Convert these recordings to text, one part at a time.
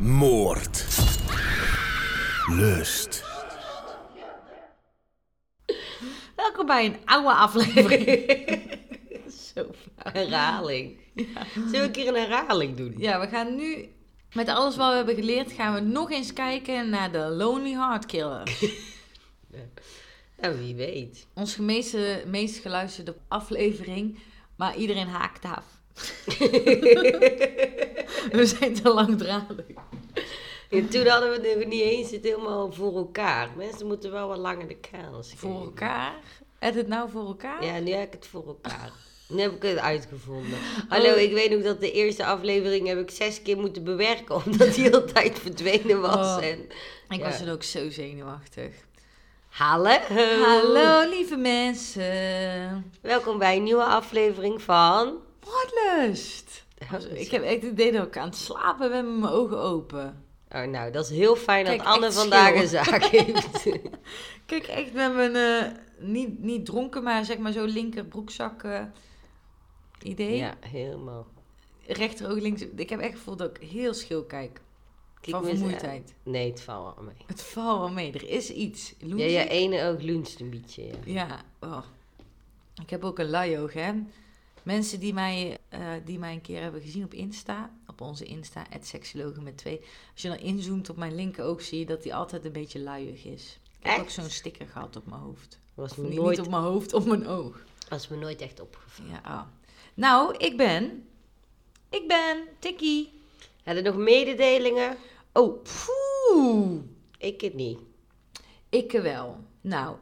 Moord. Lust. Welkom bij een oude aflevering. Zo. Herhaling. Zullen we een keer een herhaling doen? Ja, we gaan nu met alles wat we hebben geleerd, gaan we nog eens kijken naar de Lonely Heart Killer. Nou, wie weet. Ons meeste, meest geluisterde aflevering, maar iedereen haakt af. we zijn te langdradig. Ja, toen hadden we het niet eens het helemaal voor elkaar. Mensen moeten wel wat langer de kans Voor elkaar? Heb het nou voor elkaar? Ja, nu heb ik het voor elkaar. Nu heb ik het uitgevonden. Hallo, ik weet nog dat de eerste aflevering heb ik zes keer moeten bewerken, omdat die altijd verdwenen was. Oh. En, Ik Ja. was dan ook zo zenuwachtig. Hallo. Hallo lieve mensen. Welkom bij een nieuwe aflevering van... Moordlust. Ik heb echt het idee dat ik aan het slapen met mijn ogen open. Oh, nou, dat is heel fijn Kijk, dat Anne vandaag schil. een zaak heeft. Kijk, echt met mijn, eh, niet, niet dronken, maar zeg maar zo linker broekzak eh, idee. ja, helemaal. Rechteroog links. Ik heb echt gevoeld dat ik heel schil kijk. Kijk van vermoeidheid. Nee, het valt wel mee. Het valt wel mee. Er is iets. Ja, je ene oog luncht een beetje, ja. Ja, oh. ik heb ook een laioog, hè. Mensen die mij, eh, die mij een keer hebben gezien op Insta, op onze Insta, seksologen met twee. Als je dan inzoomt op mijn linkeroog, zie je dat die altijd een beetje luiig is. Ik heb ook zo'n sticker gehad op mijn hoofd. Was me, niet, nooit, niet op mijn hoofd, op mijn oog. was me nooit echt opgevallen. Ja, ah. Nou, ik ben... Ik ben Tikkie. Hadden nog mededelingen? Oh, poeh. Ik het niet. Ik wel. Nou,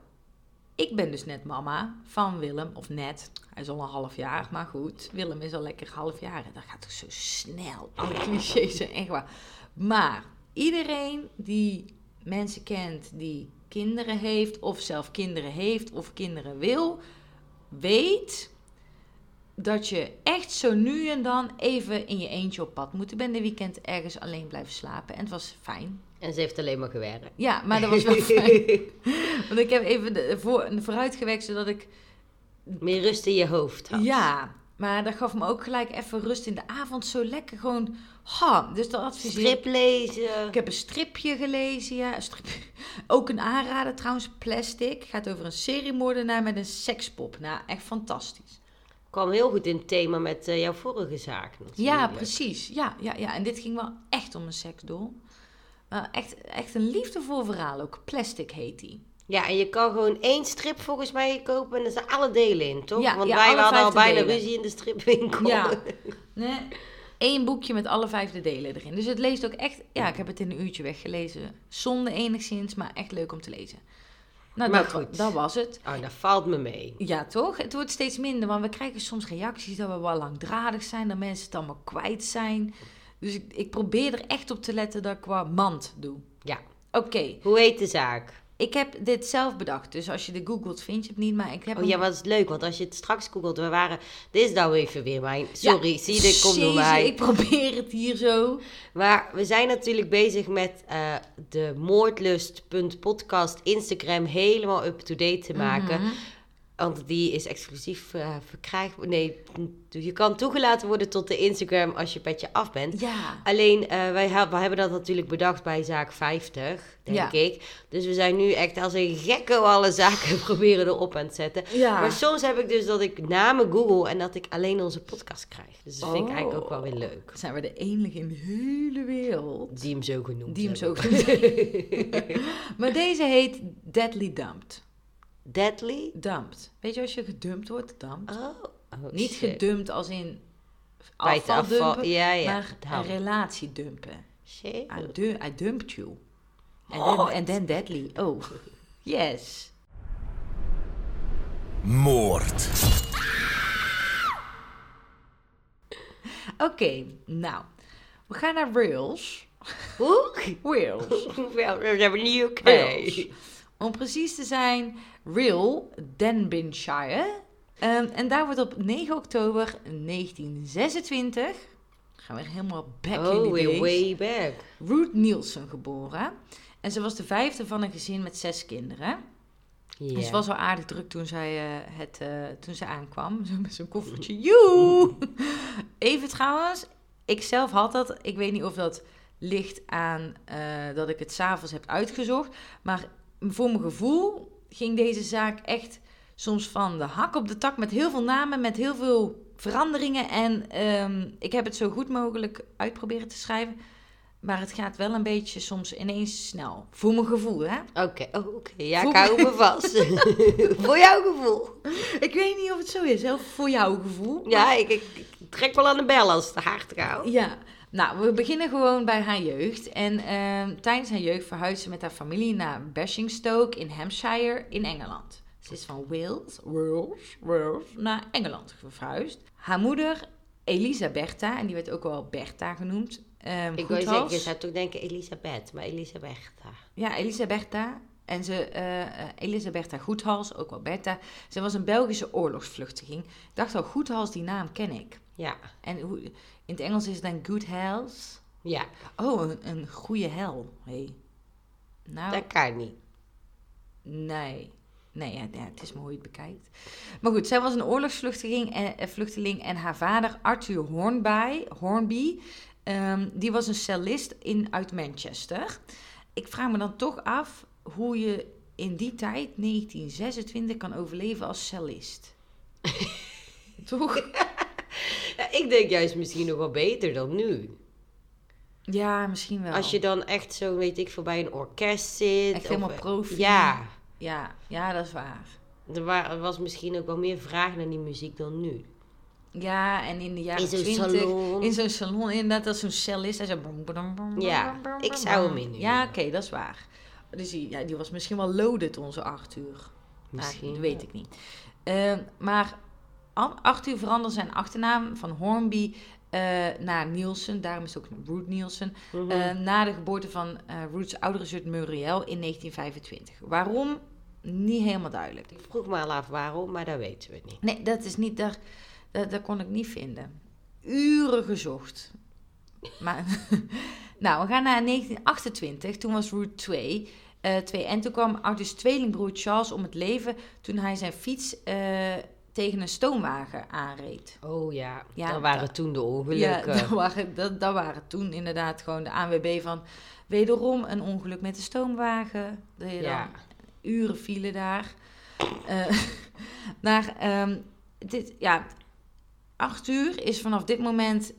ik ben dus net mama van Willem, of net. Hij is al een half jaar, maar goed. Willem is al lekker half jaar. En dat gaat toch zo snel. Alle clichés zijn echt waar. Maar iedereen die mensen kent die kinderen heeft, of zelf kinderen heeft, of kinderen wil, weet dat je echt zo nu en dan even in je eentje op pad moet. Ik ben de weekend ergens alleen blijven slapen en het was fijn. En ze heeft alleen maar gewerkt. Ja, maar dat was wel fijn. Want ik heb even de, voor, vooruit gewerkt zodat ik... Meer rust in je hoofd had. Ja, maar dat gaf me ook gelijk even rust in de avond. Zo lekker gewoon... Ha, dus dat adviseer Strip lezen. Ik heb een stripje gelezen, ja. Een stripje. Ook een aanrader trouwens, Plastic. Gaat over een seriemoordenaar met een sekspop. Nou, echt fantastisch. Kwam heel goed in het thema met eh, jouw vorige zaak. Natuurlijk. Ja, precies. Ja, ja, ja. En dit ging wel echt om een seksdoel. Maar echt, echt een liefdevol verhaal ook. Plastic heet die. Ja, en je kan gewoon één strip volgens mij kopen en er zijn alle delen in, toch? Ja, Want ja, wij hadden al bijna delen. ruzie in de stripwinkel. Ja. Nee. Boekje met alle vijfde delen erin. Dus het leest ook echt... Ja, ik heb het in een uurtje weggelezen. Zonde enigszins, maar echt leuk om te lezen. Nou, Maar dat, goed. dat was het. Oh, dat valt me mee. Ja, toch? Het wordt steeds minder, want we krijgen soms reacties dat we wel langdradig zijn, dat mensen het allemaal kwijt zijn. Dus ik, ik probeer er echt op te letten dat ik wat mand doe. Ja. Oké, Hoe heet de zaak? ik heb dit zelf bedacht, dus als je de googelt vind je het niet, maar ik heb Oh hem- ja, wat is leuk, want als je het straks googelt, we waren... Dit is nou even weer mijn... Sorry, Ja, zie je, dit komt door mij. Ik probeer het hier zo. Maar we zijn natuurlijk bezig met eh, de moordlust.podcast Instagram helemaal up-to-date te maken. Mhm. Want die is exclusief eh, verkrijgbaar. Nee, je kan toegelaten worden tot de Instagram als je petje af bent. Ja. Alleen, eh, wij, hebben dat natuurlijk bedacht bij zaak 50, denk Ja. ik. Dus we zijn nu echt als een gekke alle zaken proberen erop aan het zetten. Ja. Maar soms heb ik dus dat ik namen google en dat ik alleen onze podcast krijg. Dus dat vind ik Oh. eigenlijk ook wel weer leuk. Zijn we de enige in de hele wereld Die hem zo genoemd die hem zo hebben. Maar deze heet Deadly Dumped. Deadly? Dumped. Weet je als je gedumpt wordt, dumped? Oh. oh Niet shit. gedumpt als in Bij het afval, afval, dumpen, ja, ja. maar een relatie dumpen. Shit. I, du I dumped you. And What? then, and then deadly. Oh, yes. Moord. Oké, nou. We gaan naar Wales. Hoe? Wales. Wel, we hebben niet UK. Wales. Om precies te zijn, Real, Denbighshire. Ehm, en daar wordt op 9 oktober 1926, gaan we helemaal back in Oh, the weer days, way back. Ruth Nielsen geboren. En ze was de vijfde van een gezin met zes kinderen. Ja. En ze was wel aardig druk toen zij, eh, het, eh, toen ze aankwam. Zo met zo'n koffertje. Joe! Even trouwens, ik zelf had dat. Ik weet niet of dat ligt aan eh, dat ik het s'avonds heb uitgezocht. Maar voor mijn gevoel ging deze zaak echt soms van de hak op de tak met heel veel namen, met heel veel veranderingen. En ehm, ik heb het zo goed mogelijk uitproberen te schrijven. Maar het gaat wel een beetje soms ineens snel. Voor mijn gevoel, hè? Oké, oh, oké. Ja, Voel- ik hou me vast. Voor jouw gevoel. Ik weet niet of het zo is, hè? voor jouw gevoel. Ja, ik, ik, ik trek wel aan de bel als het hard gaat. Ja, nou, we beginnen gewoon bij haar jeugd. En ehm, tijdens haar jeugd verhuisde ze met haar familie naar Basingstoke in Hampshire in Engeland. Ze is van Wales, Wales, Wales naar Engeland verhuisd. Haar moeder, Elisabetta, en die werd ook wel Bertha genoemd. ehm, Ik Goethals. zeggen, je zou toch denken Elisabeth, maar Elisabeth. Ja, Elisabetta. En ze, eh, Elisabetta Goethals, ook wel Bertha. Ze was een Belgische oorlogsvluchteling. Ik dacht al, Goethals, die naam ken ik. Ja, En hoe, in het Engels is het dan Good Hells. ja, Oh, een, een goede hel. Hey. Nou, dat kan niet. nee. Nee, ja, ja, het is maar hoe je het bekijkt. Maar goed, zij was een oorlogsvluchteling en, eh, vluchteling en haar vader Arthur Hornby, Hornby ehm, die was een cellist in, uit Manchester. Ik vraag me dan toch af hoe je in die tijd, 1926, kan overleven als cellist. toch? Ja, ik denk juist misschien nog wel beter dan nu. Ja, misschien wel. Als je dan echt zo, weet ik veel, bij een orkest zit. Echt of- helemaal profi. Ja, Ja, ja, dat is waar. er wa- was misschien ook wel meer vraag naar die muziek dan nu. Ja, en in de jaren In zo'n 20, salon. In zo'n salon, inderdaad, als zo'n cellist. Hij zo... Ja, ik zou hem inhuren. Ja, oké, dat is waar. Dus die, ja, die was misschien wel loaded, onze Arthur. Misschien. Dat weet ik niet. Eh, maar Arthur veranderde zijn achternaam van Hornby eh, naar Nielsen. Daarom is het ook Ruth Nielsen. Mhm. eh, na de geboorte van eh Ruth's oudere zus Muriel in 1925. Waarom? Niet helemaal duidelijk. Ik vroeg me al af waarom, maar dat weten we niet. Nee, dat is niet, daar, dat, dat kon ik niet vinden. Uren gezocht. Maar, nou, we gaan naar 1928. Toen was Ruth 2. eh, twee. En toen kwam Arthur's tweelingbroer Charles om het leven toen hij zijn fiets tegen een stoomwagen aanreed. Oh ja, Ja, dat waren dat- toen de Ja, ongelukken. dat waren, dat, dat waren toen inderdaad gewoon de ANWB van... Wederom een ongeluk met de stoomwagen. Dat je dan Ja. uren file daar. Eh naar, ehm, dit, ja, acht uur is vanaf dit moment,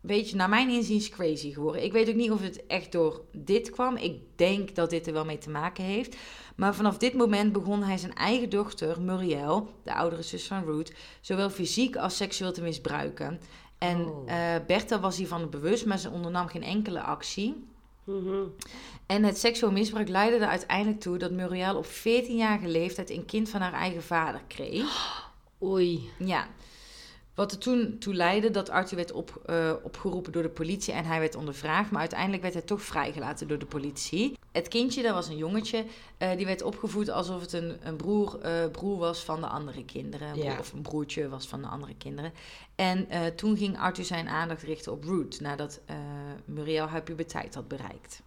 beetje naar mijn inziens, crazy geworden. Ik weet ook niet of het echt door dit kwam. Ik denk dat dit er wel mee te maken heeft. Maar vanaf dit moment begon hij zijn eigen dochter, Muriel, de oudere zus van Ruth, zowel fysiek als seksueel te misbruiken. En Oh. eh, Bertha was hiervan bewust, maar ze ondernam geen enkele actie. Mhm. En het seksueel misbruik leidde er uiteindelijk toe dat Muriel op 14-jarige leeftijd een kind van haar eigen vader kreeg. Oei. Ja. Wat er toen toe leidde dat Arthur werd op, eh, opgeroepen door de politie en hij werd ondervraagd. Maar uiteindelijk werd hij toch vrijgelaten door de politie. Het kindje, dat was een jongetje, eh, die werd opgevoed alsof het een, een broer, eh, broer was van de andere kinderen. Een broer- Ja. Of een broertje was van de andere kinderen. En toen ging Arthur zijn aandacht richten op Ruth, nadat Muriel haar puberteit had bereikt.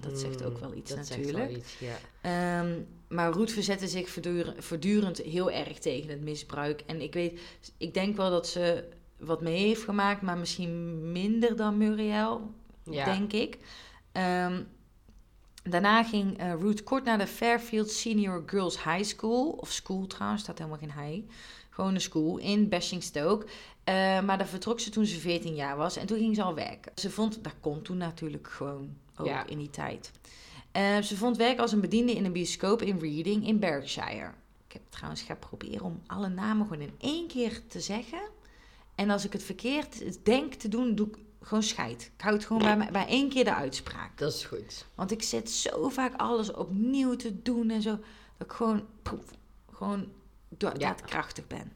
Dat zegt ook wel iets zegt natuurlijk. wel iets, ja. Ehm, maar Ruth verzette zich voortdurend, voortdurend heel erg tegen het misbruik. En ik weet, ik denk wel dat ze wat mee heeft gemaakt, maar misschien minder dan Muriel, Ja. denk ik. Ehm, daarna ging eh, Ruth kort naar de Fairfield Senior Girls High School, of school trouwens, staat helemaal geen high. Gewoon een school in Basingstoke. Eh, maar daar vertrok ze toen ze 14 jaar was en toen ging ze al werken. Ze vond, dat kon toen natuurlijk gewoon ook Ja. in die tijd. Eh, ze vond werk als een bediende in een bioscoop in Reading in Berkshire. Ik heb trouwens ga proberen om alle namen gewoon in één keer te zeggen. En als ik het verkeerd denk te doen, doe ik gewoon scheid. Ik hou het gewoon bij, bij één keer de uitspraak. Dat is goed. Want ik zit zo vaak alles opnieuw te doen en zo. Dat ik gewoon, poef, gewoon Ja. daadkrachtig ben.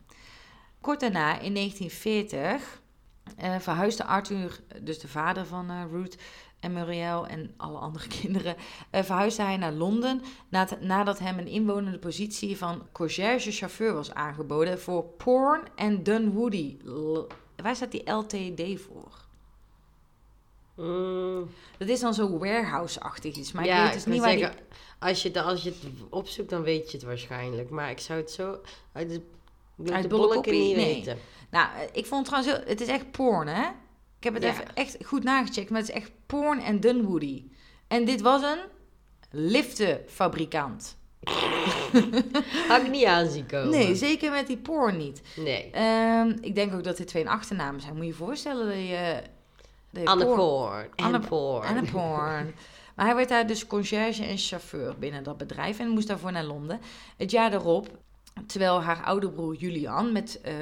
Kort daarna, in 1940, eh, verhuisde Arthur, dus de vader van eh, Ruth en Muriel en alle andere kinderen, eh, verhuisde hij naar Londen nadat, hem een inwonende positie van conciërge-chauffeur was aangeboden voor Porn and Dunwoody. Waar staat die LTD voor? Mm, Dat is dan zo warehouse-achtig iets, maar ja, ik weet dus wil niet waar die... als, je, het- als je het opzoekt, dan weet je het waarschijnlijk. Maar ik zou het zo uit de, uit de bolle niet Nee. weten. Nou, eh, ik vond het trouwens heel... Het is echt porn, hè? Ik heb het Ja. even echt goed nagecheckt, maar het is echt Porn en Dunwoody. En dit was een liftenfabrikant. Had ik niet aanzien komen. Nee, zeker met die porn niet. Nee. Ehm, ik denk ook dat dit twee een achternamen zijn. Moet je je voorstellen dat je... dat je Anne porn- Porn. Anne- Porn. Een porn. Maar hij werd daar dus conciërge en chauffeur binnen dat bedrijf en moest daarvoor naar Londen. Het jaar daarop, terwijl haar oude broer Julian met eh,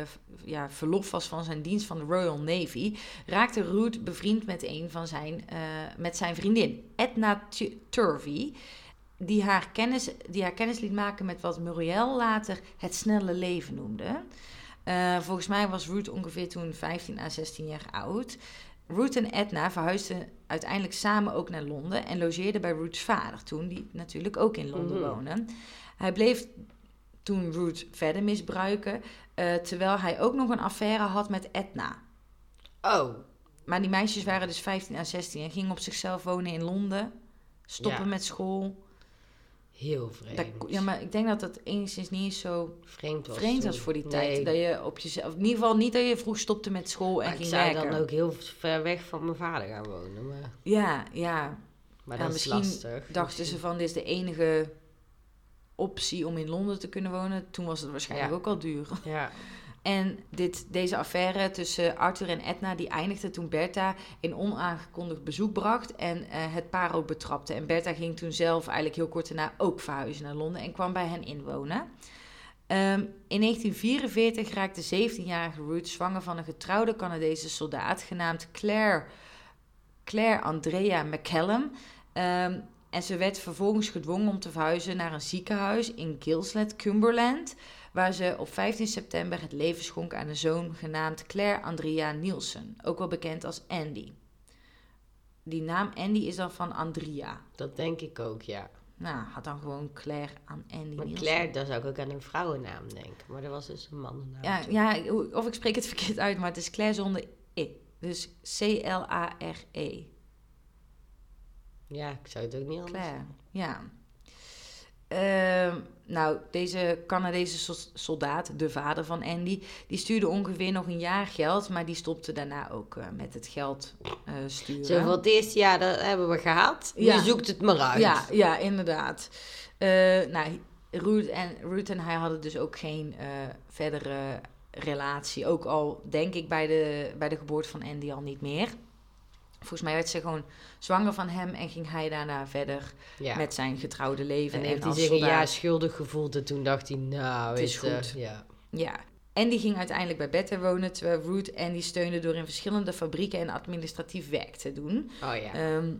ja, verlof was van zijn dienst van de Royal Navy, raakte Ruth bevriend met een van zijn, eh, met zijn vriendin, Edna Tu- Turvey. Die haar, kennis, die haar kennis liet maken met wat Muriel later het snelle leven noemde. Eh, volgens mij was Ruth ongeveer toen 15 à 16 jaar oud. Ruth en Edna verhuisden uiteindelijk samen ook naar Londen en logeerden bij Ruth's vader toen, die natuurlijk ook in Londen Mhm. woonde. Hij bleef toen Ruth verder misbruiken, eh, terwijl hij ook nog een affaire had met Edna. Oh. Maar die meisjes waren dus 15 à 16 en gingen op zichzelf wonen in Londen, stoppen Ja. met school. Heel vreemd. Dat- ja, maar ik denk dat dat enigszins niet eens zo vreemd was. vreemd toen. was voor die Nee, tijd. Dat je op jezelf, in ieder geval niet dat je vroeg stopte met school en maar ik ging zou werken. dan ook heel ver weg van mijn vader gaan wonen. Maar, Ja, ja. maar Ja, dat is lastig. dachten ze van dit is de enige optie om in Londen te kunnen wonen. Toen was het waarschijnlijk Ja. ook al duur. Ja. En dit, deze affaire tussen Arthur en Edna die eindigde toen Bertha een onaangekondigd bezoek bracht en eh, het paar ook betrapte. En Bertha ging toen zelf eigenlijk heel kort daarna ook verhuizen naar Londen en kwam bij hen inwonen. Ehm, in 1944 raakte 17-jarige Ruth zwanger van een getrouwde Canadese soldaat genaamd Claire, Claire Andrea McCallum. Ehm, en ze werd vervolgens gedwongen om te verhuizen naar een ziekenhuis in Gilslet, Cumberland, waar ze op 15 september het leven schonk aan een zoon genaamd Claire Andrea Nielsen, ook wel bekend als Andy. Die naam Andy is dan van Andrea. Dat denk ik ook, ja. Nou, had dan gewoon Claire aan Andy Maar Nielsen. Claire, daar zou ik ook aan een vrouwennaam denken. Maar dat was dus een mannennaam. Ja, toen. ja, of ik spreek het verkeerd uit, maar het is Claire zonder E. Dus C-L-A-R-E. Ja, ik zou het ook niet anders Claire, ja. Ehm, nou, deze Canadese sol- soldaat, de vader van Andy, die stuurde ongeveer nog een jaar geld, maar die stopte daarna ook eh, met het geld eh, sturen. Zo van het eerste jaar, dat hebben we gehad. Ja. Je zoekt het maar uit. Ja, ja, inderdaad. Eh, nou, Ruth en, en hij hadden dus ook geen verdere relatie. Ook al denk ik bij de, bij de geboorte van Andy al niet meer. Volgens mij werd ze gewoon zwanger van hem en ging hij daarna verder Ja. met zijn getrouwde leven. en En, heeft hij zich een jaar schuldig gevoeld. En toen dacht hij, nou, Het is weet je, goed. Ja. Ja. En die ging uiteindelijk bij Bette wonen, terwijl Ruth Andy steunde door in verschillende fabrieken en administratief werk te doen. Oh ja. Ehm,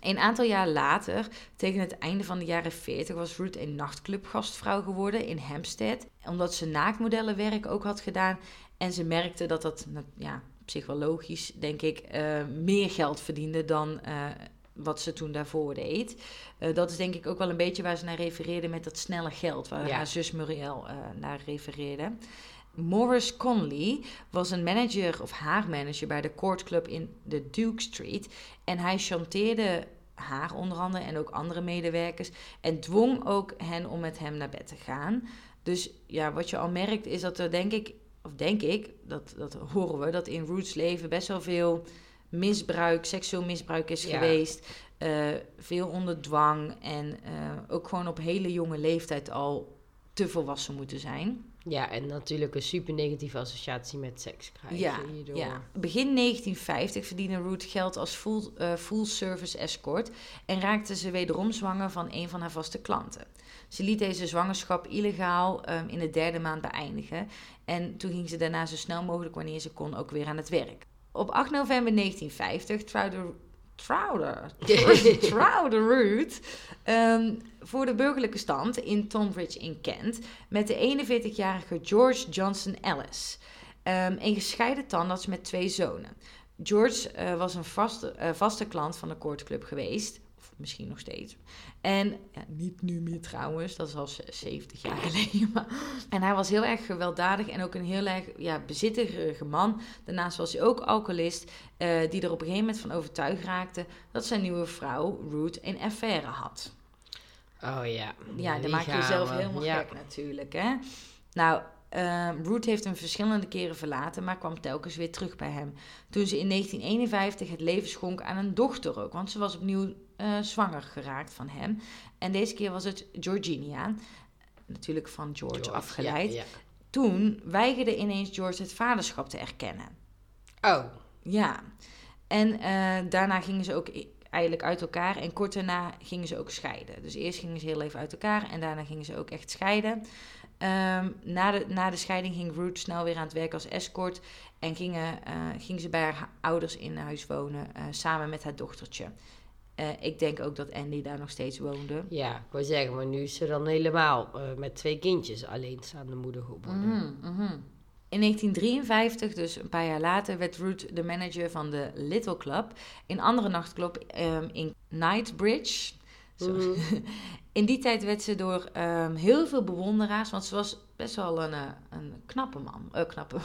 een aantal jaar later, tegen het einde van de jaren 40, was Ruth een nachtclubgastvrouw geworden in Hampstead. Omdat ze naaktmodellenwerk ook had gedaan. En ze merkte dat dat, ja, op zich wel logisch, denk ik, eh, meer geld verdiende dan eh, wat ze toen daarvoor deed. Eh, dat is denk ik ook wel een beetje waar ze naar refereerde met dat snelle geld, waar Ja. haar zus Muriel naar refereerde. Morris Conley was een manager of haar manager bij de Court Club in de Duke Street. En hij chanteerde haar onder andere en ook andere medewerkers. En dwong ook hen om met hem naar bed te gaan. Dus ja, wat je al merkt is dat er denk ik, of denk ik, dat, dat horen we, dat in Roots leven best wel veel misbruik, seksueel misbruik is Ja. geweest. Eh, veel onder dwang en eh, ook gewoon op hele jonge leeftijd al te volwassen moeten zijn. ja, en natuurlijk een super negatieve associatie met seks krijgen Ja, hierdoor. Ja. Begin 1950 verdiende Ruth geld als full, eh, full service escort en raakte ze wederom zwanger van een van haar vaste klanten. Ze liet deze zwangerschap illegaal ehm, in de derde maand beëindigen en toen ging ze daarna zo snel mogelijk wanneer ze kon ook weer aan het werk. Op 8 november 1950 trouwde Trouwde, trouwde Ruth ehm, voor de burgerlijke stand in Tonbridge in Kent met de 41-jarige George Johnson Ellis. Ehm, een gescheiden tandarts met twee zonen. George eh, was een vaste, eh, vaste klant van de koortclub geweest. Misschien nog steeds. En ja, niet nu meer trouwens, dat is al z- 70 jaar geleden. Maar, en hij was heel erg gewelddadig en ook een heel erg ja, bezitterige man. Daarnaast was hij ook alcoholist, eh, die er op een gegeven moment van overtuigd raakte dat zijn nieuwe vrouw, Ruth, een affaire had. Oh ja. Ja, dan maak je jezelf helemaal ja. gek natuurlijk, hè? Nou, Ehm Ruth heeft hem verschillende keren verlaten, maar kwam telkens weer terug bij hem. Toen ze in 1951 het leven schonk aan een dochter ook, want ze was opnieuw eh, zwanger geraakt van hem. En deze keer was het Georginia, natuurlijk van George, afgeleid. Ja, Toen weigerde ineens George het vaderschap te erkennen. Oh, Ja, en eh, daarna gingen ze ook i- eigenlijk uit elkaar. En kort daarna gingen ze ook scheiden. Dus eerst gingen ze heel even uit elkaar en daarna gingen ze ook echt scheiden. Ehm, na, de, na de scheiding ging Ruth snel weer aan het werk als escort. En gingen, ging ze bij haar ha- ouders in huis wonen, samen met haar dochtertje. Eh, ik denk ook dat Andy daar nog steeds woonde. ja, ik wou zeggen, maar nu is ze dan helemaal eh, met twee kindjes alleenstaande moeder geworden. Mhm, mhm. In 1953, dus een paar jaar later, werd Ruth de manager van de Little Club, een andere nachtclub ehm, in Knightsbridge. Zo. In die tijd werd ze door ehm, heel veel bewonderaars, want ze was best wel een, eh, een knappe man. Eh, knappe.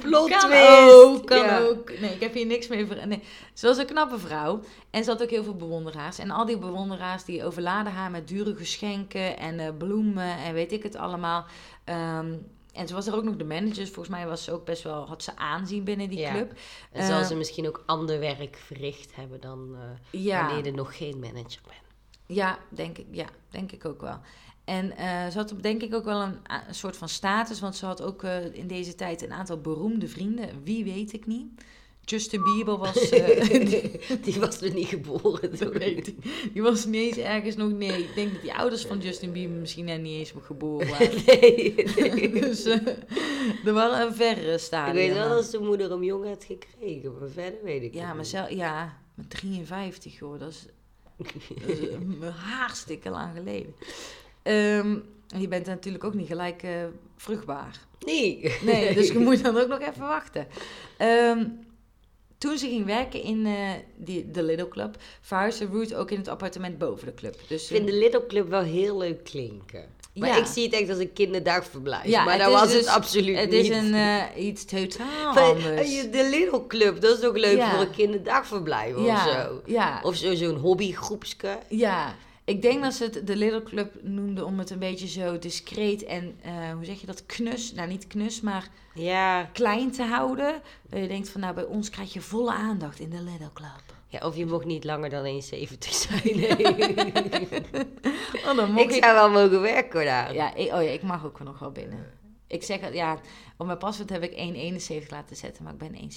Plot kan ook, kan Ja. ook. Nee, ik heb hier niks mee ver... Nee, ze was een knappe vrouw en ze had ook heel veel bewonderaars. En al die bewonderaars die overladen haar met dure geschenken en eh, bloemen en weet ik het allemaal. Ehm, en ze was er ook nog de manager. Volgens mij was ze ook best wel, had ze aanzien binnen die Ja. club. En zal Eh, ze misschien ook ander werk verricht hebben dan eh, Ja. wanneer je nog geen manager bent. Ja, denk ik, ja, denk ik ook wel. En eh, ze had denk ik ook wel een, een soort van status, want ze had ook in deze tijd een aantal beroemde vrienden. Wie weet ik niet. Justin Bieber was, eh, die, Die was er niet geboren dat toen. weet ik. die was niet eens ergens nog, nee, ik denk dat die ouders van Justin Bieber misschien net niet eens geboren waren. Nee, nee. dus eh, er waren een verre Ik stadium. weet wel dat zijn moeder hem jong had gekregen, maar verder weet ik Ja, maar, ja, met 53 hoor, dat is, dat is een hartstikke lang geleden. Ehm, en je bent natuurlijk ook niet gelijk eh, vruchtbaar. Nee. Nee, dus je moet dan ook nog even wachten. Ehm, toen ze ging werken in eh, die, de Little Club, verhuisde Ruth ook in het appartement boven de club. Dus, Ik vind de Little Club wel heel leuk klinken. Maar Ja. ik zie het echt als een kinderdagverblijf. Ja, maar het dat was dus- het absoluut het niet. is een, eh, iets totaal Maar, anders. eh, De Little Club, dat is toch leuk Ja. voor een kinderdagverblijf of zo? ja, Of zo- zo'n hobbygroepske. ja. Ik denk dat ze het de Little Club noemden om het een beetje zo discreet en, eh, hoe zeg je dat, knus, nou niet knus, maar Ja. klein te houden. Dat je denkt van, nou bij ons krijg je volle aandacht in de Little Club. ja. Of je mocht niet langer dan 1,70 zijn. Nee. Oh, dan mocht ik zou wel mogen werken daar. Ja, ik, oh ja, ik mag ook nog wel binnen. Ik zeg ja, op mijn paspoort heb ik 1,71 laten zetten, maar ik ben 1,70.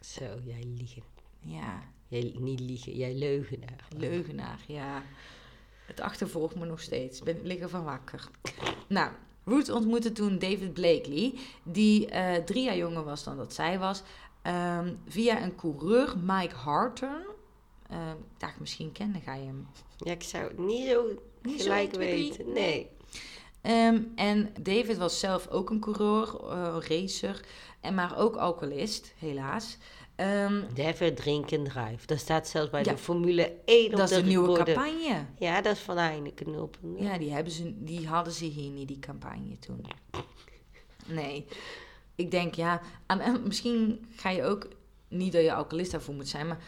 Zo, jij liegen. Ja, Jij niet liegen, jij leugenaar. leugenaar, ja. Het achtervolgt me nog steeds. Ik ben liggen van wakker. Nou, Ruth ontmoette toen David Blakely, die eh, drie jaar jonger was dan dat zij was, ehm, via een coureur, Mike Harton. Ik dacht, misschien kende jij hem. Ja, ik zou het niet zo Niet gelijk 1, 2, 3, weten. Nee. Ehm, en David was zelf ook een coureur, eh, racer, en maar ook alcoholist, helaas. Ehm, Never drink and drive. Dat staat zelfs bij Ja. de Formule 1 op dat is de nieuwe borden. campagne. Ja, dat is van Heineken 0.0. Ja, die, hebben ze, die hadden ze hier niet, die campagne toen. Nee. Ik denk, ja, aan, misschien ga je ook, niet dat je alcoholist daarvoor moet zijn, maar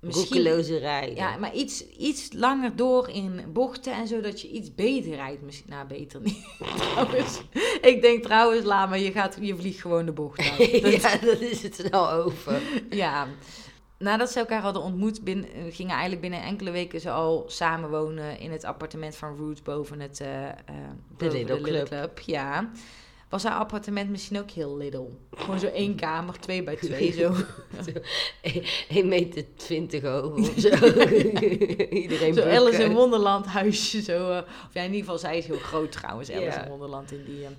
misschien... Rijden. Ja, maar iets, iets langer door in bochten en zo, dat je iets beter rijdt. Misschien, nou, beter niet. trouwens, ik denk trouwens, laat maar, je, gaat, je vliegt gewoon de bocht uit. Dat- ja, dat is het snel over. Ja. Nadat ze elkaar hadden ontmoet, bin, eh, gingen eigenlijk binnen enkele weken ze al samenwonen in het appartement van Ruth boven het eh, boven Little Club. Ja. Was haar appartement misschien ook heel little? Gewoon zo één kamer, twee bij twee, zo. 1 meter 20 hoog of zo. Iedereen Zo. Alice in Wonderland huisje, zo. eh, of ja, in ieder geval, zij is heel groot trouwens, Alice in Wonderland in die... eh.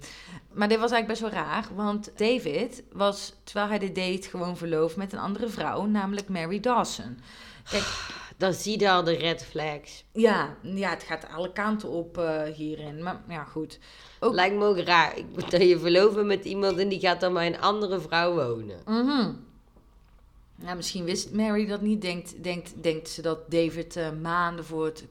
Maar dit was eigenlijk best wel raar, want David was, terwijl hij dit deed, gewoon verloofd met een andere vrouw, namelijk Mary Dawson. Kijk, Dan zie je al de red flags. Ja, ja, het gaat alle kanten op eh, hierin. Maar ja, goed. Ook- Lijkt me ook raar. Ik dat je verloven met iemand en die gaat dan bij een andere vrouw wonen. Mhm. Ja, misschien wist Mary dat niet. Denkt, denkt, denkt ze dat David eh, maanden voor het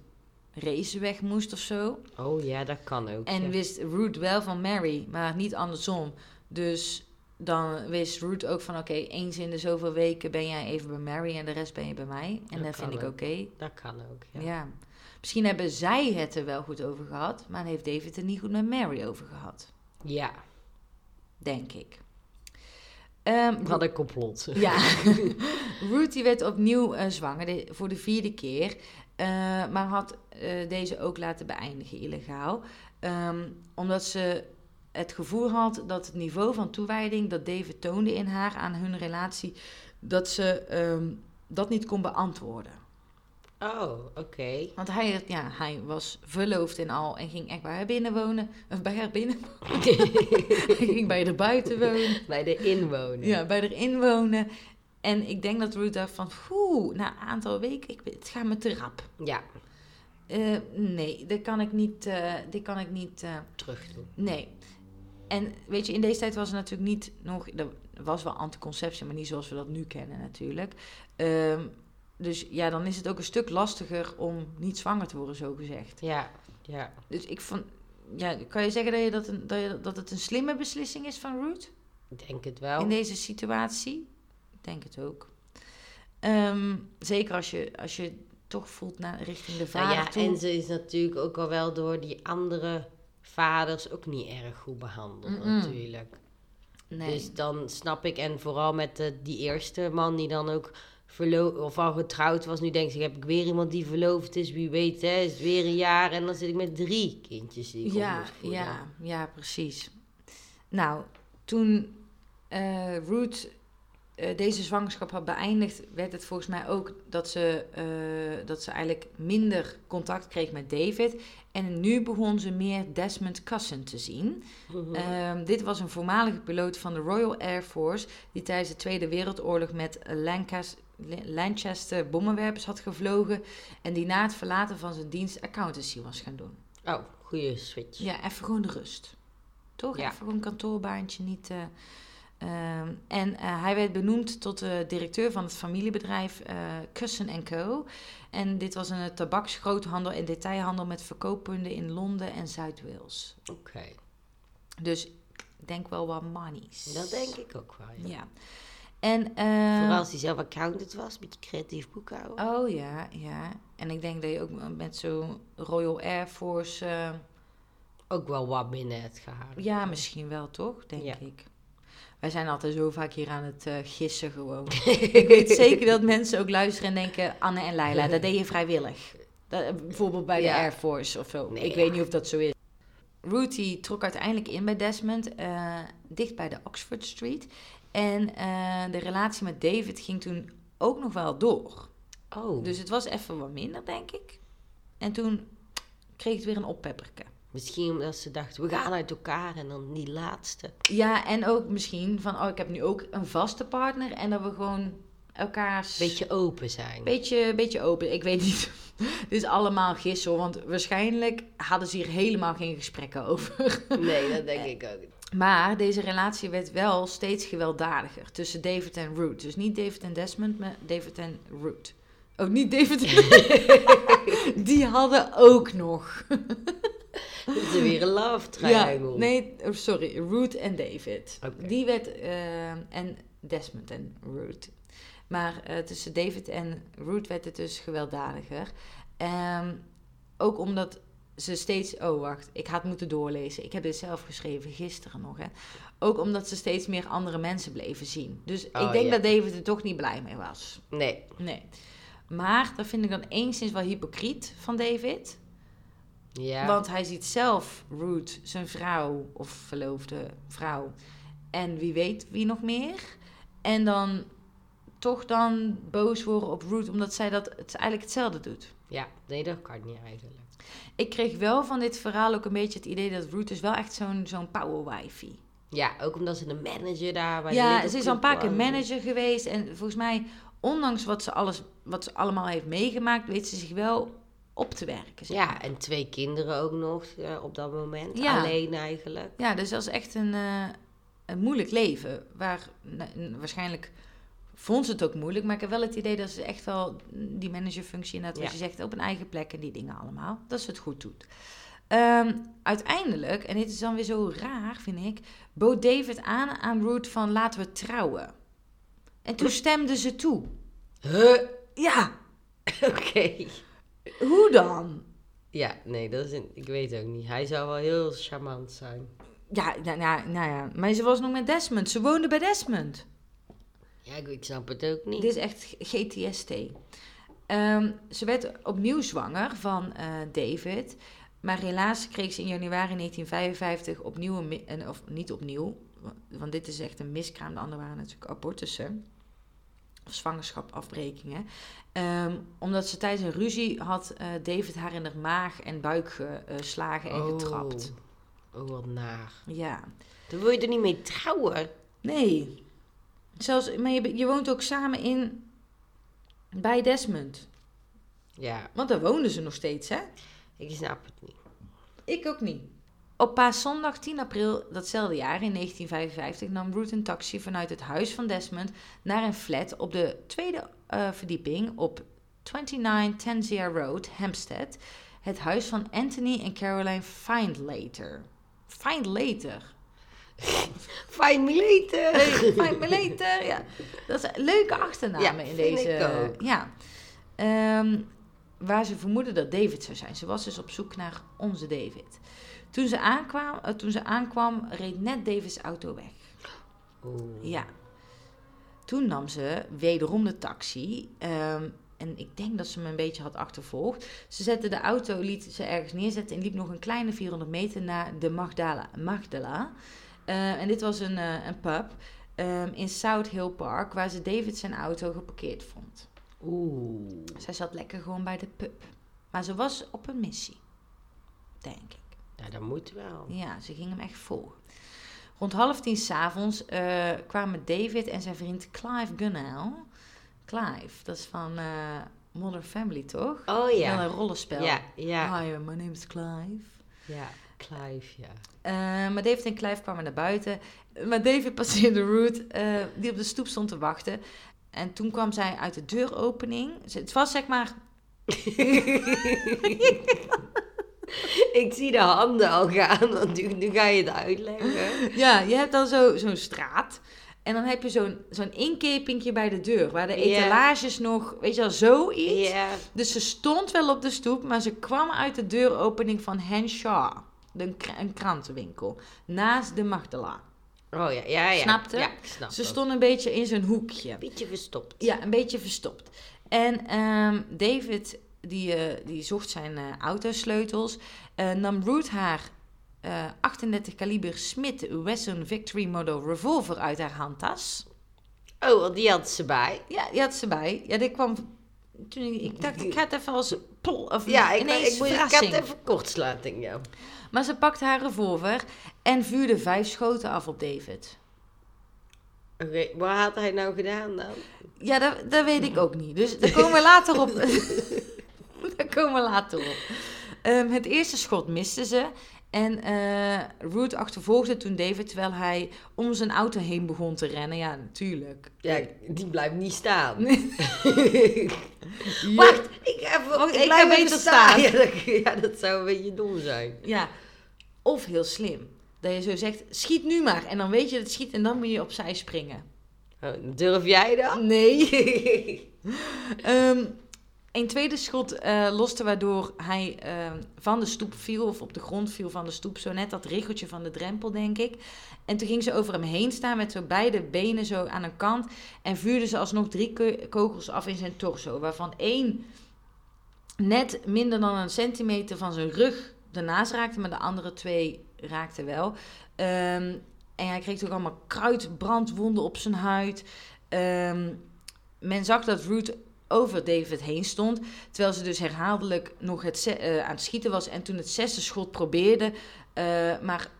racen weg moest of zo. Oh ja, dat kan ook. En ja. wist Ruth wel van Mary, maar niet andersom. Dus dan wist Ruth ook van... Oké, eens in de zoveel weken ben jij even bij Mary en de rest ben je bij mij. En Dat dat vind ik oké. Dat kan ook, ja. Ja. Misschien hebben zij het er wel goed over gehad, maar heeft David er niet goed met Mary over gehad. Ja, Denk ik. Ehm, wat een complot. ja, Ruth die werd opnieuw eh, zwanger de- voor de vierde keer. eh, maar had eh, deze ook laten beëindigen illegaal. Ehm, omdat ze het gevoel had dat het niveau van toewijding dat David toonde in haar aan hun relatie, dat ze ehm, dat niet kon beantwoorden. Oh, oké. Want hij, ja, hij was verloofd en al en ging echt bij haar binnen wonen. Of bij haar binnen Hij ging bij haar buiten wonen. Bij de inwoner. Ja, bij haar inwonen. En ik denk dat Ruth dacht van, na een aantal weken, ik, het gaat me te rap. Ja, Eh, nee, dit kan ik niet, eh, dit kan ik niet, eh, terug doen. nee. En weet je, in deze tijd was er natuurlijk niet nog, er was wel anticonceptie, maar niet zoals we dat nu kennen natuurlijk. Ehm, dus ja, dan is het ook een stuk lastiger om niet zwanger te worden, zo gezegd. Ja, ja. Dus ik vond, ja, kan je zeggen dat, je dat, een, dat, je, dat het een slimme beslissing is van Ruth? Ik denk het wel. in deze situatie. Ik denk het ook. Ehm, zeker als je, als je toch voelt naar richting de Nou vader ja, toe. en ze is natuurlijk ook al wel door die andere vaders ook niet erg goed behandeld natuurlijk. nee. Dus dan snap ik, en vooral met de, die eerste man die dan ook verloofd of al getrouwd was. Nu denk ik, heb ik weer iemand die verloofd is, wie weet, hè, is het weer een jaar. En dan zit ik met drie kindjes die ik ja, ja, ja, precies. Nou, toen eh Ruth deze zwangerschap had beëindigd, werd het volgens mij ook dat ze, eh, dat ze eigenlijk minder contact kreeg met David. En nu begon ze meer Desmond Cousin te zien. Mhm. Ehm, dit was een voormalige piloot van de Royal Air Force die tijdens de Tweede Wereldoorlog met Lancas- Lancaster bommenwerpers had gevlogen en die na het verlaten van zijn dienst accountancy was gaan doen. Oh, goede switch. Ja, even gewoon de rust. Toch? Ja. Even gewoon een kantoorbaantje, niet... eh, ehm, en eh, hij werd benoemd tot de directeur van het familiebedrijf Cussen Co. En dit was een tabaksgroothandel en detailhandel met verkooppunten in Londen en Zuid-Wales. Oké, Dus ik denk wel wat monies. dat denk ik ook wel. Ja. Ja. En, eh, Vooral als hij zelf accountant was, een beetje creatief boekhouden. Oh ja, ja. En ik denk dat je ook met zo'n Royal Air Force... Ook wel wat binnen het gehaald. ja, misschien wel toch, denk Ja. ik. Wij zijn altijd zo vaak hier aan het eh, gissen gewoon. ik weet zeker dat mensen ook luisteren en denken... Anne en Leila, dat deed je vrijwillig. Dat, eh, bijvoorbeeld bij de. Air Force of zo. Nee, ik ja. weet niet of dat zo is. Ruthie trok uiteindelijk in bij Desmond, eh, dicht bij de Oxford Street. En de relatie met David ging toen ook nog wel door. Oh, Dus het was even wat minder, denk ik. En toen kreeg het weer een oppepperke. Misschien omdat ze dachten, we gaan uit elkaar en dan die laatste. Ja, en ook misschien van, oh, ik heb nu ook een vaste partner. En dat we gewoon elkaars... Beetje open zijn. Beetje, beetje open. Ik weet niet. Dit is allemaal gissen, hoor, want waarschijnlijk hadden ze hier helemaal geen gesprekken over. Nee, dat denk ik ook. Maar deze relatie werd wel steeds gewelddadiger tussen David en Ruth. Dus niet David en Desmond, maar David en Ruth. Oh, niet David. Die hadden ook nog. Het is weer een love Ja, triangle. nee, oh, sorry. Ruth en David. Die werd... eh, en Desmond en Ruth. Maar eh, tussen David en Ruth werd het dus gewelddadiger. Ehm, ook omdat ze steeds... Oh, wacht. Ik had moeten doorlezen. Ik heb dit zelf geschreven gisteren nog, hè. Ook omdat ze steeds meer andere mensen bleven zien. Dus ik Oh, denk ja. dat David er toch niet blij mee was. Nee. Nee. Maar dat vind ik dan enigszins wel hypocriet van David. Ja. Want hij ziet zelf Ruth, zijn vrouw of verloofde vrouw. En wie weet wie nog meer. En dan toch dan boos worden op Ruth omdat zij dat het eigenlijk hetzelfde doet. Ja, nee, dat kan niet eigenlijk. Ik kreeg wel van dit verhaal ook een beetje het idee dat Ruth is wel echt zo'n zo'n power wifey. Ja, ook omdat ze de manager daar bij Ja, ze is al een paar keer manager geweest. En volgens mij, ondanks wat ze, alles, wat ze allemaal heeft meegemaakt, weet ze zich wel op te werken. zeg Ja, en twee kinderen ook nog op dat moment. Ja. Alleen eigenlijk. Ja, dus dat is echt een, eh, een moeilijk leven. Waar nou, waarschijnlijk vond ze het ook moeilijk. Maar ik heb wel het idee dat ze echt wel die managerfunctie inderdaad, wat Ja. je zegt, op een eigen plek en die dingen allemaal. Dat ze het goed doet. Ehm, uiteindelijk, en dit is dan weer zo raar, vind ik, bood David aan aan Ruth van laten we trouwen. En toen stemde ze toe. Huh? Ja, Oké. Hoe dan? Ja, nee, dat is een, ik weet ook niet. Hij zou wel heel charmant zijn. Ja, nou, nou, nou ja, maar ze was nog met Desmond. Ze woonde bij Desmond. Ja, ik, ik snap het ook niet. Dit is echt GTST. Ehm, ze werd opnieuw zwanger van eh, David. Maar helaas kreeg ze in januari 1955 opnieuw een- Of niet opnieuw, want dit is echt een miskraam. De andere waren natuurlijk abortussen. Of zwangerschapafbrekingen. Ehm, omdat ze tijdens een ruzie had eh, David haar in de maag en buik geslagen en getrapt. Oh, wat naar. Ja. Dan wil je er niet mee trouwen. Nee. Zelfs, maar je, je woont ook samen in... Bij Desmond. Ja, Want daar woonden ze nog steeds, hè? ik snap het niet. Ik ook niet. Op paaszondag 10 april datzelfde jaar, in 1955, nam Ruth een taxi vanuit het huis van Desmond naar een flat op de tweede eh, verdieping op 29 Tanzia Road, Hampstead. Het huis van Anthony en Caroline Findlater. Findlater. Find me later. Findlater, ja. Dat zijn leuke achternamen Ja, in deze. Ja. Ehm, waar ze vermoeden dat David zou zijn. Ze was dus op zoek naar onze David. Toen ze aankwam, eh, toen ze aankwam reed net Davids auto weg. Oeh. Ja. Toen nam ze wederom de taxi. ehm, en ik denk dat ze me een beetje had achtervolgd. Ze zette de auto, liet ze ergens neerzetten en liep nog een kleine 400 meter naar de Magdala. Magdala. Eh, en dit was een, eh, een pub ehm, in South Hill Park, waar ze David zijn auto geparkeerd vond. Oeh. Zij zat lekker gewoon bij de pub. Maar ze was op een missie, denk ik. Ja, dat moet wel. Ja, ze ging hem echt volgen. Rond half tien s'avonds uh, kwamen David en zijn vriend Clive Gunnell. Clive, dat is van eh Modern Family, toch? Oh ja. een rollenspel. Ja, ja. Hi, my name is Clive. Ja, Clive, ja. Eh, maar David en Clive kwamen naar buiten. Maar David passeerde Ruth, eh, die op de stoep stond te wachten. En toen kwam zij uit de deuropening. Het was zeg maar Ik zie de handen al gaan, want nu, nu ga je het uitleggen. Ja, je hebt dan zo- zo'n straat. En dan heb je zo'n zo'n inkepingje bij de deur. Waar de etalages nog, weet je wel, zoiets. Dus ze stond wel op de stoep, maar ze kwam uit de deuropening van Henshaw. Een, een krantenwinkel. Naast de Magdala. Oh ja, ja, ja. Snapte? Ja, snap Ze stond een beetje in zijn hoekje. Beetje verstopt. Ja, een beetje verstopt. En ehm, David, die, eh, die zocht zijn eh, autosleutels. Eh, nam Ruth haar eh, 38 kaliber Smith Wesson Victory Model revolver uit haar handtas. Oh, die had ze bij. Ja, die had ze bij. Ja, dit kwam... Toen ik, ik dacht, ik ga het even als... Pol, of Ja, ik, ineens ik, moet, ik verrassing. heb even kortsluiting, ja. Maar ze pakte haar revolver en vuurde vijf schoten af op David. Oké, wat had hij nou gedaan dan? Ja, dat, dat weet ik ook niet. Dus daar komen we later op. daar komen we later op. Ehm, het eerste schot miste ze. En eh Ruth achtervolgde toen David, terwijl hij om zijn auto heen begon te rennen. Ja, natuurlijk. Ja, die blijft niet staan. Ja. Wacht, ik ga even, Wacht, ik ik blijf even staan. staan. Ja dat, ja, dat zou een beetje dom zijn. Ja, of heel slim. Dat je zo zegt, schiet nu maar. En dan weet je dat het schiet en dan moet je opzij springen. Oh, durf jij dat? Nee. Ehm, een tweede schot eh, loste waardoor hij ehm, van de stoep viel, of op de grond viel van de stoep. Zo net dat riggeltje van de drempel, denk ik. En toen ging ze over hem heen staan met zo beide benen zo aan een kant. En vuurde ze alsnog drie ko- kogels af in zijn torso. Waarvan één net minder dan een centimeter van zijn rug ernaast raakte. Maar de andere twee raakten wel. Ehm, en hij kreeg ook allemaal kruidbrandwonden op zijn huid. Ehm, men zag dat Ruth over David heen stond. Terwijl ze dus herhaaldelijk nog het eh, aan het schieten was. En toen het zesde schot probeerde. eh, maar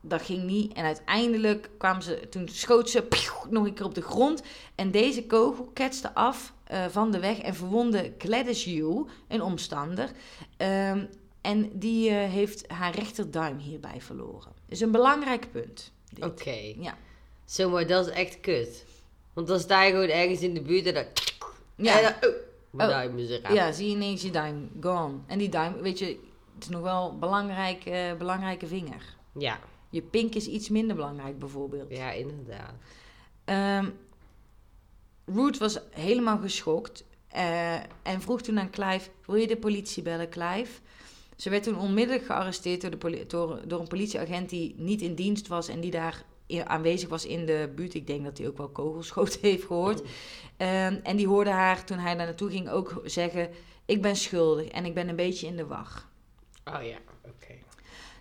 dat ging niet. En uiteindelijk kwam ze, toen schoot ze nog een keer op de grond. En deze kogel ketste af eh, van de weg en verwondde Gladys Yu, een omstander. Ehm, en die heeft haar rechterduim hierbij verloren. Dus een belangrijk punt. Oké. Ja. Zo, maar dat is echt kut. Want dan sta je gewoon ergens in de buurt en dan... Ja. En dan oh, mijn Oh. duim is eraf. Ja, zie je ineens je duim gone. En die duim, weet je, het is nog wel een belangrijk, eh, belangrijke vinger. Ja, Je pink is iets minder belangrijk bijvoorbeeld. ja, inderdaad. Ehm Ruth was helemaal geschokt eh, en vroeg toen aan Clive, wil je de politie bellen Clive? Ze werd toen onmiddellijk gearresteerd door, de door, door een politieagent die niet in dienst was en die daar aanwezig was in de buurt. Ik denk dat hij ook wel kogelschoten heeft gehoord. Ehm, en die hoorde haar toen hij daar naartoe ging ook zeggen: Ik ben schuldig en ik ben een beetje in de wacht. Oh ja, oké.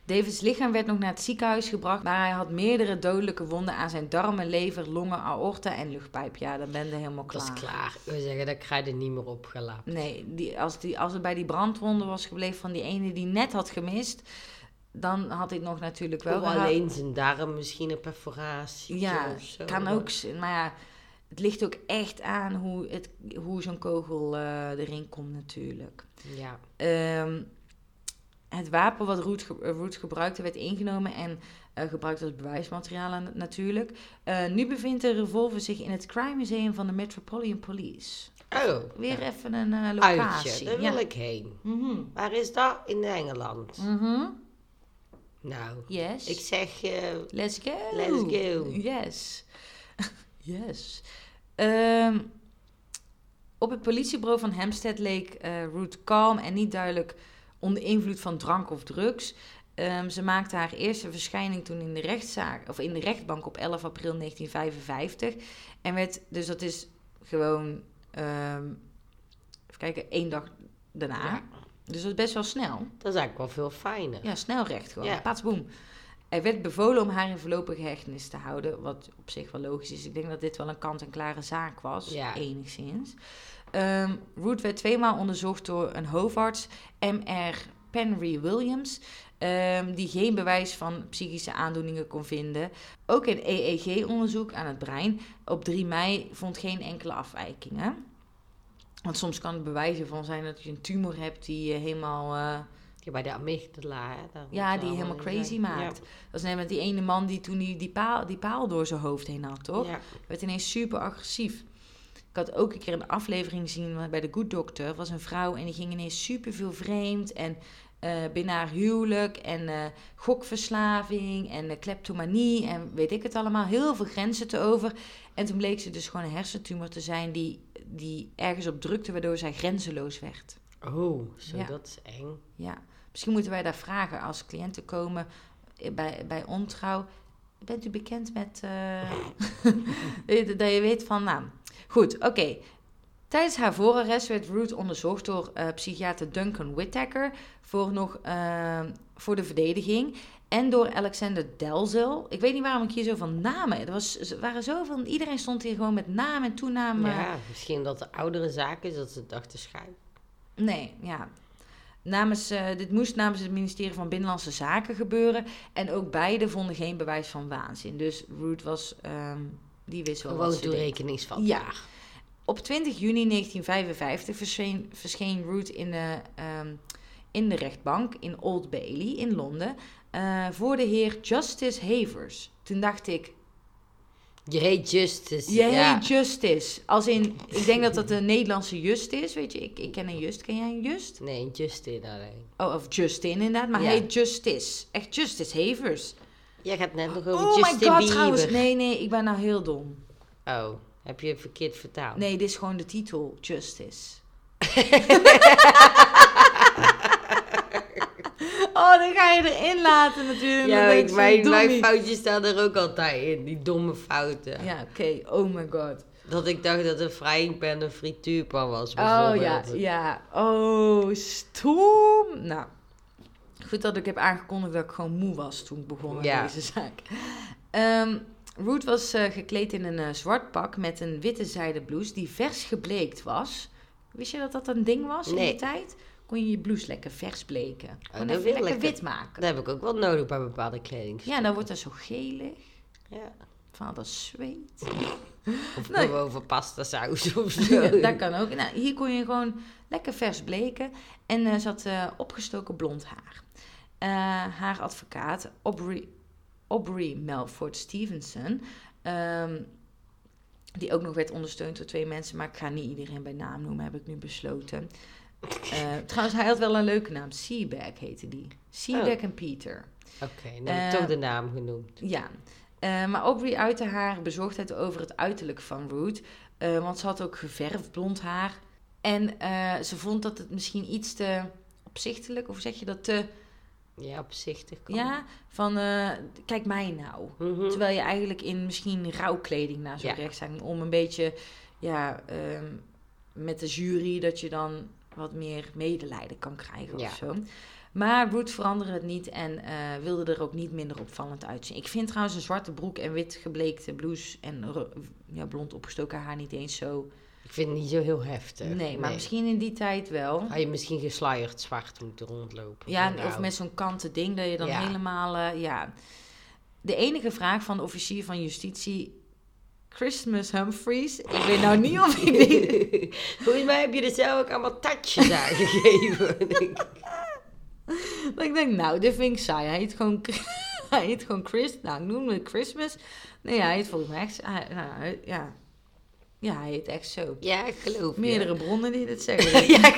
Davids lichaam werd nog naar het ziekenhuis gebracht, maar hij had meerdere dodelijke wonden aan zijn darmen, lever, longen, aorta en luchtpijp. Ja, dan ben je helemaal klaar. Dat is klaar. Wil zeggen, dat krijg je er niet meer opgelapt. Nee, die, als, die, als het bij die brandwonden was gebleven van die ene die net had gemist, dan had ik nog natuurlijk wel Of alleen zijn darm, misschien een perforatie. Ja, of zo. kan ook. zijn. Maar ja, het ligt ook echt aan hoe, het, hoe zo'n kogel eh, erin komt natuurlijk. Ja. Ehm, het wapen wat eh, Root gebruikte werd ingenomen en eh, gebruikt als bewijsmateriaal natuurlijk. Eh, nu bevindt de revolver zich in het Crime Museum van de Metropolitan Police. Oh, Weer even een eh, locatie. uitje. Daar ja. wil ik heen. Mhm. Waar is dat? In Engeland. Mhm. Nou, Yes. ik zeg... eh, Let's go. Let's go. Yes. yes. Ehm, op het politiebureau van Hampstead leek eh Ruth kalm en niet duidelijk onder invloed van drank of drugs. Ehm, ze maakte haar eerste verschijning toen in de rechtszaak of in de rechtbank op 11 april 1955 en werd dus dat is gewoon ehm, even kijken één dag daarna. Ja. Dus dat is best wel snel. dat is eigenlijk wel veel fijner. Ja, snel recht gewoon. Ja. Paatsboom. Er werd bevolen om haar in voorlopige hechtenis te houden, wat op zich wel logisch is. Ik denk dat dit wel een kant-en-klare zaak was, Ja. enigszins. Ehm Root werd tweemaal onderzocht door een hoofdarts, M.R. Penry Williams, ehm, die geen bewijs van psychische aandoeningen kon vinden. Ook een EEG-onderzoek aan het brein op 3 mei vond geen enkele afwijkingen. Want soms kan het bewijzen van zijn dat je een tumor hebt die je helemaal... eh, Ja, bij de amygdala, hè. ja, die helemaal crazy zijn. maakt. Dat is net met die ene man die toen die, die, paal, die paal door zijn hoofd heen had, toch? Ja. Werd ineens super agressief. Ik had ook een keer een aflevering gezien bij de Good Doctor. was een vrouw en die ging ineens super veel vreemd. En eh, binnen haar huwelijk en eh, gokverslaving en eh, kleptomanie en weet ik het allemaal. Heel veel grenzen te over. En toen bleek ze dus gewoon een hersentumor te zijn die, die ergens op drukte, waardoor zij grenzeloos werd. Oh, zo, Ja. dat is eng. Ja, misschien moeten wij daar vragen als cliënten komen bij, bij ontrouw. Bent u bekend met. dat je weet van. Nou, goed, oké. Tijdens haar voorarrest werd Ruth onderzocht door eh, psychiater Duncan Whittaker voor, nog, eh, voor de verdediging. En door Alexander Delzel. Ik weet niet waarom ik hier zoveel namen. Er, was, waren zoveel. Iedereen stond hier gewoon met naam en toename. Ja, misschien dat de oudere zaak is dat ze dachten schijn. Nee, ja. Namens, eh, dit moest namens het ministerie van Binnenlandse Zaken gebeuren. En ook beide vonden geen bewijs van waanzin. Dus Ruth was, ehm, die wist wel wat Gewoon ze deed. Op 20 juni 1955 verscheen, verscheen Ruth in de, ehm, in de rechtbank in Old Bailey in Londen eh, voor de heer Justice Havers. Toen dacht ik, Je heet Justice. je ja. heet Justice. Als in, ik denk dat dat een Nederlandse Just is. Weet je, ik, ik ken een Just. Ken jij een Just? Nee, Justin alleen. Oh, of Justin inderdaad, maar Ja. hij heet Justice. Echt Justice Havers. Jij gaat net nog over Oh my Justin god, Bieber. trouwens. Nee, nee, ik ben nou heel dom. Oh, heb je het verkeerd vertaald? Nee, dit is gewoon de titel, Justice. oh, dan ga je erin laten natuurlijk. Ja, ik, mijn, mijn foutjes staan er ook altijd in. Die domme fouten. Ja, oké. Oh my god. Dat ik dacht dat een fryingpan een frituurpan was, Oh ja, ja. Oh, stom. Nou, goed dat ik heb aangekondigd dat ik gewoon moe was toen ik begon met Ja. deze zaak. Ehm Root was eh, gekleed in een eh, zwart pak met een witte zijden blouse die vers gebleekt was. Wist je dat dat een ding was in die tijd? Kon je je blouse lekker vers bleken. Even wil lekker lekker. wit maken. Dat heb ik ook wel nodig bij bepaalde kleding. Ja, dan wordt dat zo gelig. Ja. Van dat zweet. Of gewoon van pasta saus of zo. Ja, dat kan ook. Nou, hier kon je gewoon lekker vers bleken. En eh, ze had opgestoken blond haar. Haar advocaat, Aubrey, Aubrey Melford Stevenson... ehm, die ook nog werd ondersteund door twee mensen... maar ik ga niet iedereen bij naam noemen, heb ik nu besloten. Eh, trouwens, hij had wel een leuke naam. Seabag heette die. Seabag Oh. en Peter. Oké, dan heb ik Eh, toch de naam genoemd. Ja, Eh, maar Aubrey uitte haar bezorgdheid over het uiterlijk van Ruth. eh, want ze had ook geverfd blond haar. En ze vond dat het misschien iets te op opzichtelijk, of zeg je dat te... Ja, opzichtig. Ja, van eh, kijk mij nou. Mhm. Terwijl je eigenlijk in misschien rouwkleding naar zo'n Ja. rechtszaak... om een beetje, ja, ehm, met de jury... dat je dan wat meer medelijden kan krijgen Ja. of zo. Maar Ruth veranderde het niet en eh, wilde er ook niet minder opvallend uitzien. Ik vind trouwens een zwarte broek en wit gebleekte blouse... en ja, blond opgestoken haar niet eens zo... Ik vind het niet zo heel heftig. Nee, maar misschien in die tijd wel. Had je misschien gesluierd zwart moeten rondlopen. Ja, of met zo'n kanten ding dat je dan Ja. helemaal... eh, ja. De enige vraag van de officier van justitie... Christmas Humphreys. Ik weet nou niet of ik die... Volgens mij heb je er zelf ook allemaal tatjes aan gegeven. dat ik denk, nou, dit vind ik saai. Hij heet gewoon, hij heet gewoon Chris. Nou, ik noem het Christmas. Nee, hij heet volgens mij echt... hij- nou, ja. Ja, hij heet echt zo. ja, ik geloof. Meerdere bronnen die dit zeggen. ja,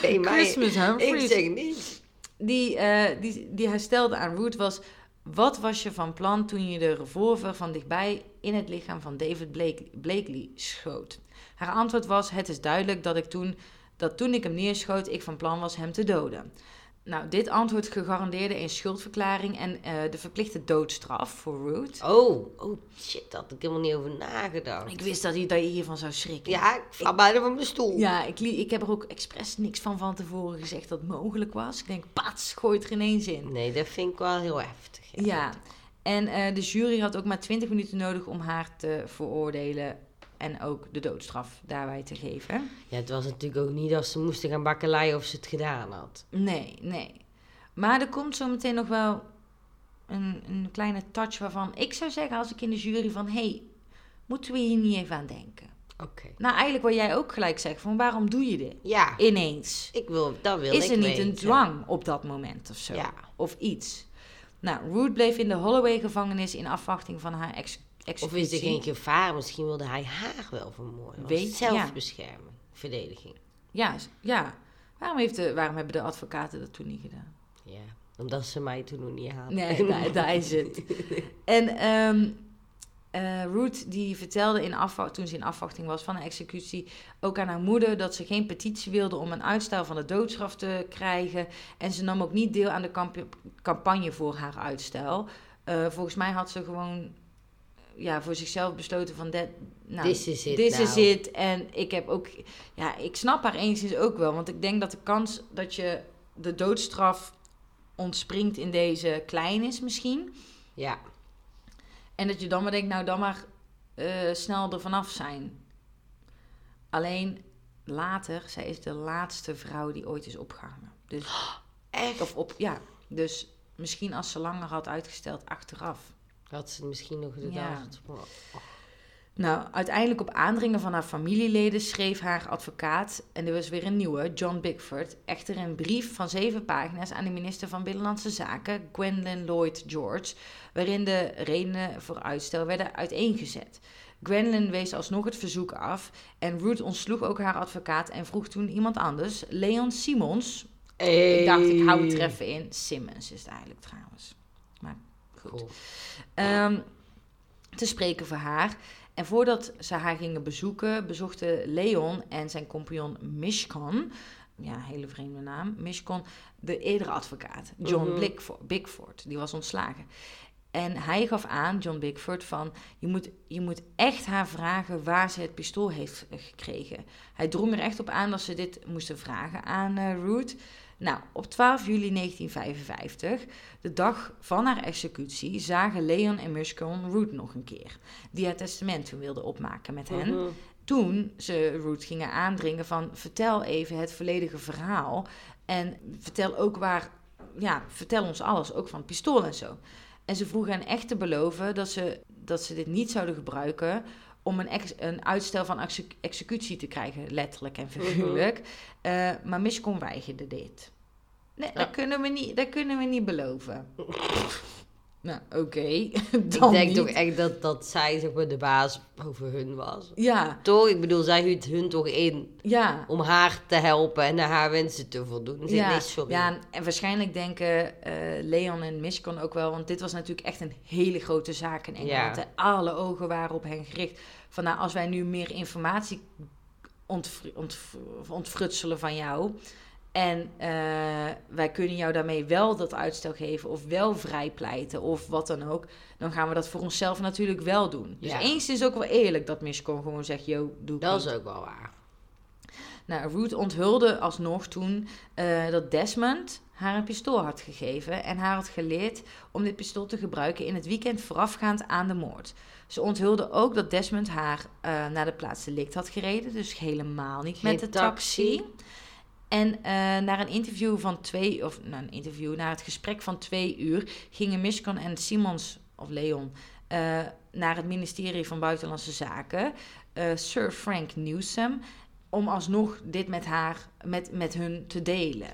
geen mij. Christmas Ik zeg niets. die, eh, die, die hij stelde aan Root was... Wat was je van plan toen je de revolver van dichtbij in het lichaam van David Blake- Blakely schoot? Haar antwoord was, het is duidelijk dat, ik toen, dat toen ik hem neerschoot, ik van plan was hem te doden. Nou, dit antwoord gegarandeerde een schuldverklaring en eh, de verplichte doodstraf voor Root. Oh, oh shit, daar had ik helemaal niet over nagedacht. Ik wist dat, hij, dat je hiervan zou schrikken. Ja, ik val bijna van mijn stoel. Ja, ik, ik heb er ook expres niks van van tevoren gezegd dat het mogelijk was. Ik denk, pats, gooi het er ineens in. Nee, dat vind ik wel heel heftig. Ja. Ja, en eh, de jury had ook maar 20 minuten nodig om haar te veroordelen en ook de doodstraf daarbij te geven. Ja, het was natuurlijk ook niet dat ze moesten gaan bakkeleien of ze het gedaan had. Nee, nee. Maar er komt zo meteen nog wel een, een kleine touch waarvan ik zou zeggen als ik in de jury van... hé, hey, moeten we hier niet even aan denken? Oké. Nou, eigenlijk wat jij ook gelijk zegt, van waarom doe je dit? Ja, Ineens. ik wil, dat wil Is ik er niet weten. een dwang op dat moment of zo? Ja. Of iets? Nou, Ruth bleef in de Holloway-gevangenis in afwachting van haar Of is er geen gevaar? Misschien wilde hij haar wel vermoorden. Weet- zelfbescherming, verdediging. Ja, ja. Waarom, heeft de, waarom hebben de advocaten dat toen niet gedaan? Ja, omdat ze mij toen nog niet hadden. Nee, daar, daar is het. En ehm eh, Ruth die vertelde in toen ze in afwachting was van de executie... ook aan haar moeder dat ze geen petitie wilde om een uitstel van de doodstraf te krijgen. En ze nam ook niet deel aan de camp- campagne voor haar uitstel. Eh, volgens mij had ze gewoon ja, voor zichzelf besloten van... Dat, nou, This is it This now. is it. En ik heb ook... Ja, ik snap haar enigszins ook wel. Want ik denk dat de kans dat je de doodstraf ontspringt in deze klein is misschien. Ja, En dat je dan maar denkt, nou dan maar eh, snel er vanaf zijn. Alleen later, zij is de laatste vrouw die ooit is opgehangen. Dus, echt. of op, ja, dus misschien als ze langer had uitgesteld achteraf. Had ze misschien nog gedacht. Ja. Oh, Nou, uiteindelijk op aandringen van haar familieleden schreef haar advocaat, en er was weer een nieuwe, John Bickford, echter een brief van zeven pagina's aan de minister van Binnenlandse Zaken, Gwendolyn Lloyd George, waarin de redenen voor uitstel werden uiteengezet. Gwendolyn wees alsnog het verzoek af en Ruth ontsloeg ook haar advocaat en vroeg toen iemand anders, Leon Simons. Ik dacht, ik hou het er even in. Simmons is het eigenlijk trouwens. Maar goed Cool. ehm, te spreken voor haar. En voordat ze haar gingen bezoeken, bezochten Leon en zijn compagnon Mishkon, ja, een hele vreemde naam, Mishkon, de eerdere advocaat, John Mhm. Bickford, die was ontslagen. En hij gaf aan, John Bickford, van je moet, je moet echt haar vragen waar ze het pistool heeft eh, gekregen. Hij drong er echt op aan dat ze dit moesten vragen aan eh, Ruth. Nou, op 12 juli 1955, de dag van haar executie, zagen Leon en Mishkon Ruth nog een keer. Die het testament toen wilde opmaken met hen. Mhm. Toen ze Ruth gingen aandringen van vertel even het volledige verhaal. En vertel ook waar, ja, vertel ons alles, ook van het pistool en zo. En ze vroegen hen echt te beloven dat ze, dat ze dit niet zouden gebruiken om een, ex- een uitstel van exe- executie te krijgen, letterlijk en figuurlijk. Eh, maar Mishkon weigerde dit. Nee, Ja. dat, kunnen we niet, dat kunnen we niet beloven. nou, oké. Ik denk niet. toch echt dat, dat zij zeg maar, de baas over hun was. Ja, Toch? Ik bedoel, zij huurt hun toch in ja. om haar te helpen en naar haar wensen te voldoen. Ja, nee, sorry. ja, en waarschijnlijk denken eh, Leon en Mishkon ook wel, want dit was natuurlijk echt een hele grote zaak in Engeland. Ja. Alle ogen waren op hen gericht. Van nou, als wij nu meer informatie ontfrutselen van jou, En eh, wij kunnen jou daarmee wel dat uitstel geven of wel vrijpleiten of wat dan ook. Dan gaan we dat voor onszelf natuurlijk wel doen. Dus Ja. eens is ook wel eerlijk dat Miskon gewoon zegt, yo, doe Dat is ook wel waar. Nou, Ruth onthulde alsnog toen eh, dat Desmond haar een pistool had gegeven en haar had geleerd om dit pistool te gebruiken in het weekend voorafgaand aan de moord. Ze onthulde ook dat Desmond haar eh, naar de plaats delict had gereden, dus helemaal niet Geen met de taxi. taxi. En eh, naar een interview van twee, of naar een interview, naar het gesprek van twee uur, gingen Miskon en Simons, of Leon, eh, naar het ministerie van Buitenlandse Zaken, eh, Sir Frank Newsom, om alsnog dit met haar, met, met hun te delen.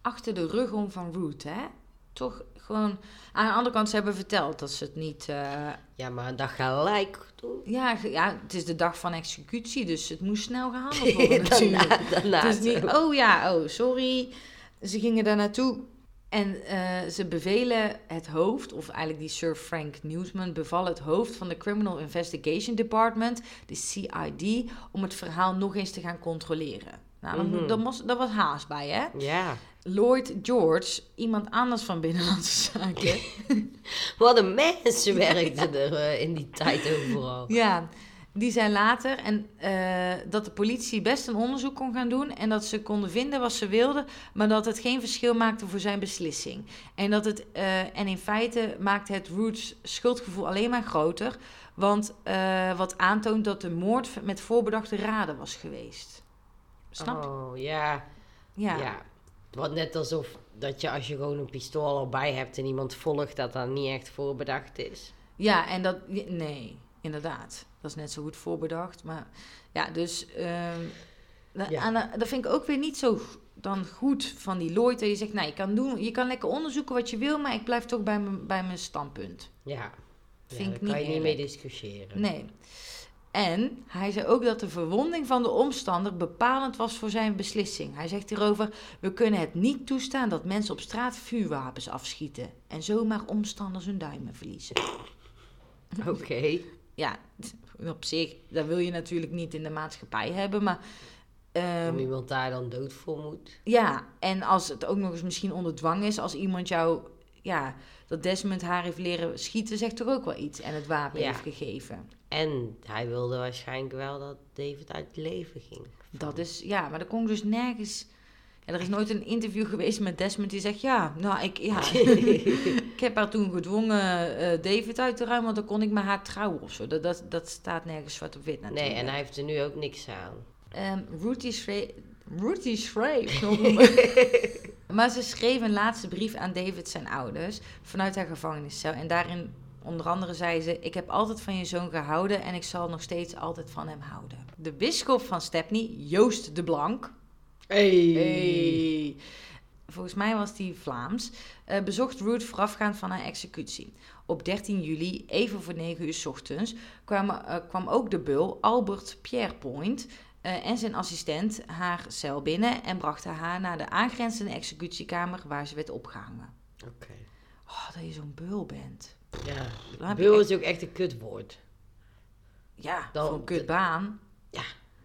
Achter de rug om van Ruth, hè? Toch gewoon. Aan de andere kant, ze hebben verteld dat ze het niet. eh, Ja, maar dat gelijk doen. ja, ja, het is de dag van executie, dus het moest snel gehandeld worden natuurlijk. daarna, is niet, oh ja, oh sorry. Ze gingen daar naartoe en eh, ze bevelen het hoofd, of eigenlijk die Sir Frank Newsman, beval het hoofd van de Criminal Investigation Department, de CID, om het verhaal nog eens te gaan controleren. Nou, Mhm. daar, was, daar was haast bij, hè? Ja. Lloyd George, iemand anders van Binnenlandse Zaken, Wat een mensen werkten er eh, in die tijd overal. Ja, die zei later en, eh, dat de politie best een onderzoek kon gaan doen en dat ze konden vinden wat ze wilden, maar dat het geen verschil maakte voor zijn beslissing. En, dat het, eh, en in feite maakte het Roots schuldgevoel alleen maar groter, want wat aantoont dat de moord met voorbedachte raden was geweest. Snap? Oh, ja. Ja. ja. Wat net alsof dat je als je gewoon een pistool erbij hebt en iemand volgt, dat dat niet echt voorbedacht is. Ja, en dat. Nee, inderdaad. Dat is net zo goed voorbedacht. Maar ja, dus. ehm, da- Ja. de- dat vind ik ook weer niet zo dan goed van die Lloyd. Dat je zegt, nou, je kan, doen, je kan lekker onderzoeken wat je wil, maar ik blijf toch bij mijn, bij mijn standpunt. Ja. Vind ja, ik daar niet kan je niet mee discussiëren. Nee. En hij zei ook dat de verwonding van de omstander bepalend was voor zijn beslissing. Hij zegt hierover: We kunnen het niet toestaan dat mensen op straat vuurwapens afschieten en zomaar omstanders hun duimen verliezen. Oké. ja, op zich, dat wil je natuurlijk niet in de maatschappij hebben. Maar Om iemand daar dan dood voor moet. ja, en als het ook nog eens misschien onder dwang is, als iemand jou, ja, dat Desmond haar heeft leren schieten, zegt toch ook wel iets en het wapen Ja. heeft gegeven. En hij wilde waarschijnlijk wel dat David uit het leven ging. Dat is, ja, maar dat kon ik dus nergens. Ja, er is nooit een interview geweest met Desmond die zegt: Ja, nou, ik, ja, ik heb haar toen gedwongen eh, David uit te ruimen, want dan kon ik met haar trouwen of zo. Dat, dat, dat staat nergens zwart op wit natuurlijk. Nee, en hij heeft er nu ook niks aan. Ehm Ruthie schreef... Ruthie schreef... maar ze schreef een laatste brief aan David zijn ouders vanuit haar gevangeniscel. En daarin onder andere zei ze... Ik heb altijd van je zoon gehouden en ik zal nog steeds altijd van hem houden. De bisschop van Stepney, Joost de Blank... Hey. Volgens mij was die Vlaams. eh, bezocht Ruth voorafgaand van haar executie. Op 13 juli, even voor 9 uur 's ochtends, kwam, eh, kwam ook de bul Albert Pierrepoint eh, en zijn assistent haar cel binnen en brachten haar naar de aangrenzende executiekamer waar ze werd opgehangen. Oké. Oh, dat je zo'n beul bent. Ja. Dan echt- is ook echt een kutwoord. Ja, Dan- voor een kutbaan.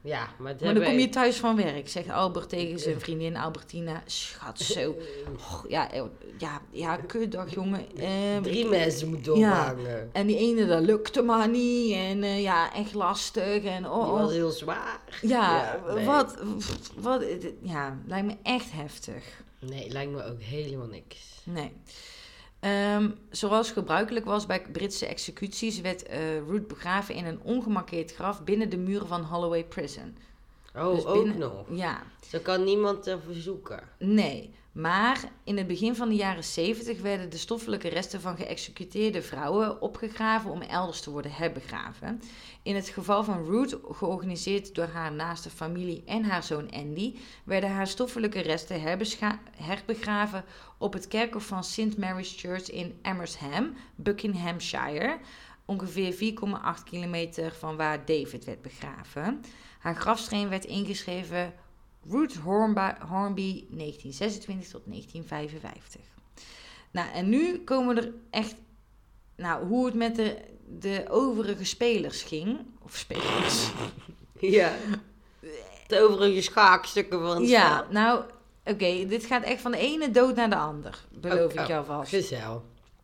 Ja, maar, het Maar dan kom je thuis van werk, zegt Albert tegen zijn vriendin Albertina. Schat, zo. Ja, eh, ja, ja, kutdag, jongen. Ehm, Drie mensen moeten Ja. ophangen. En die ene, dat lukte maar niet. En eh, ja, echt lastig. En Die oh, was oh. heel zwaar. Ja, nee. wat, wat, ja, lijkt me echt heftig. Nee, lijkt me ook helemaal niks. Nee. Ehm, zoals gebruikelijk was bij Britse executies, werd eh Ruth begraven in een ongemarkeerd graf binnen de muren van Holloway Prison. Oh, Dus ook binnen- nog. Ja, Zo kan niemand er verzoeken. nee. Maar in het begin van de jaren 70 werden de stoffelijke resten van geëxecuteerde vrouwen opgegraven om elders te worden herbegraven. In het geval van Ruth, georganiseerd door haar naaste familie en haar zoon Andy, werden haar stoffelijke resten herbegraven op het kerkhof van St. Mary's Church in Amersham, Buckinghamshire, ongeveer 4,8 kilometer van waar David werd begraven. Haar grafsteen werd ingeschreven Ruth Hornby 1926 tot 1955. Nou, en nu komen er echt... Nou, hoe het met de, de overige spelers ging... Of spelers... Ja. De overige schaakstukken van het Ja, spel. nou, Oké, dit gaat echt van de ene dood naar de ander. Beloof Oh, ik jou vast. Gezel.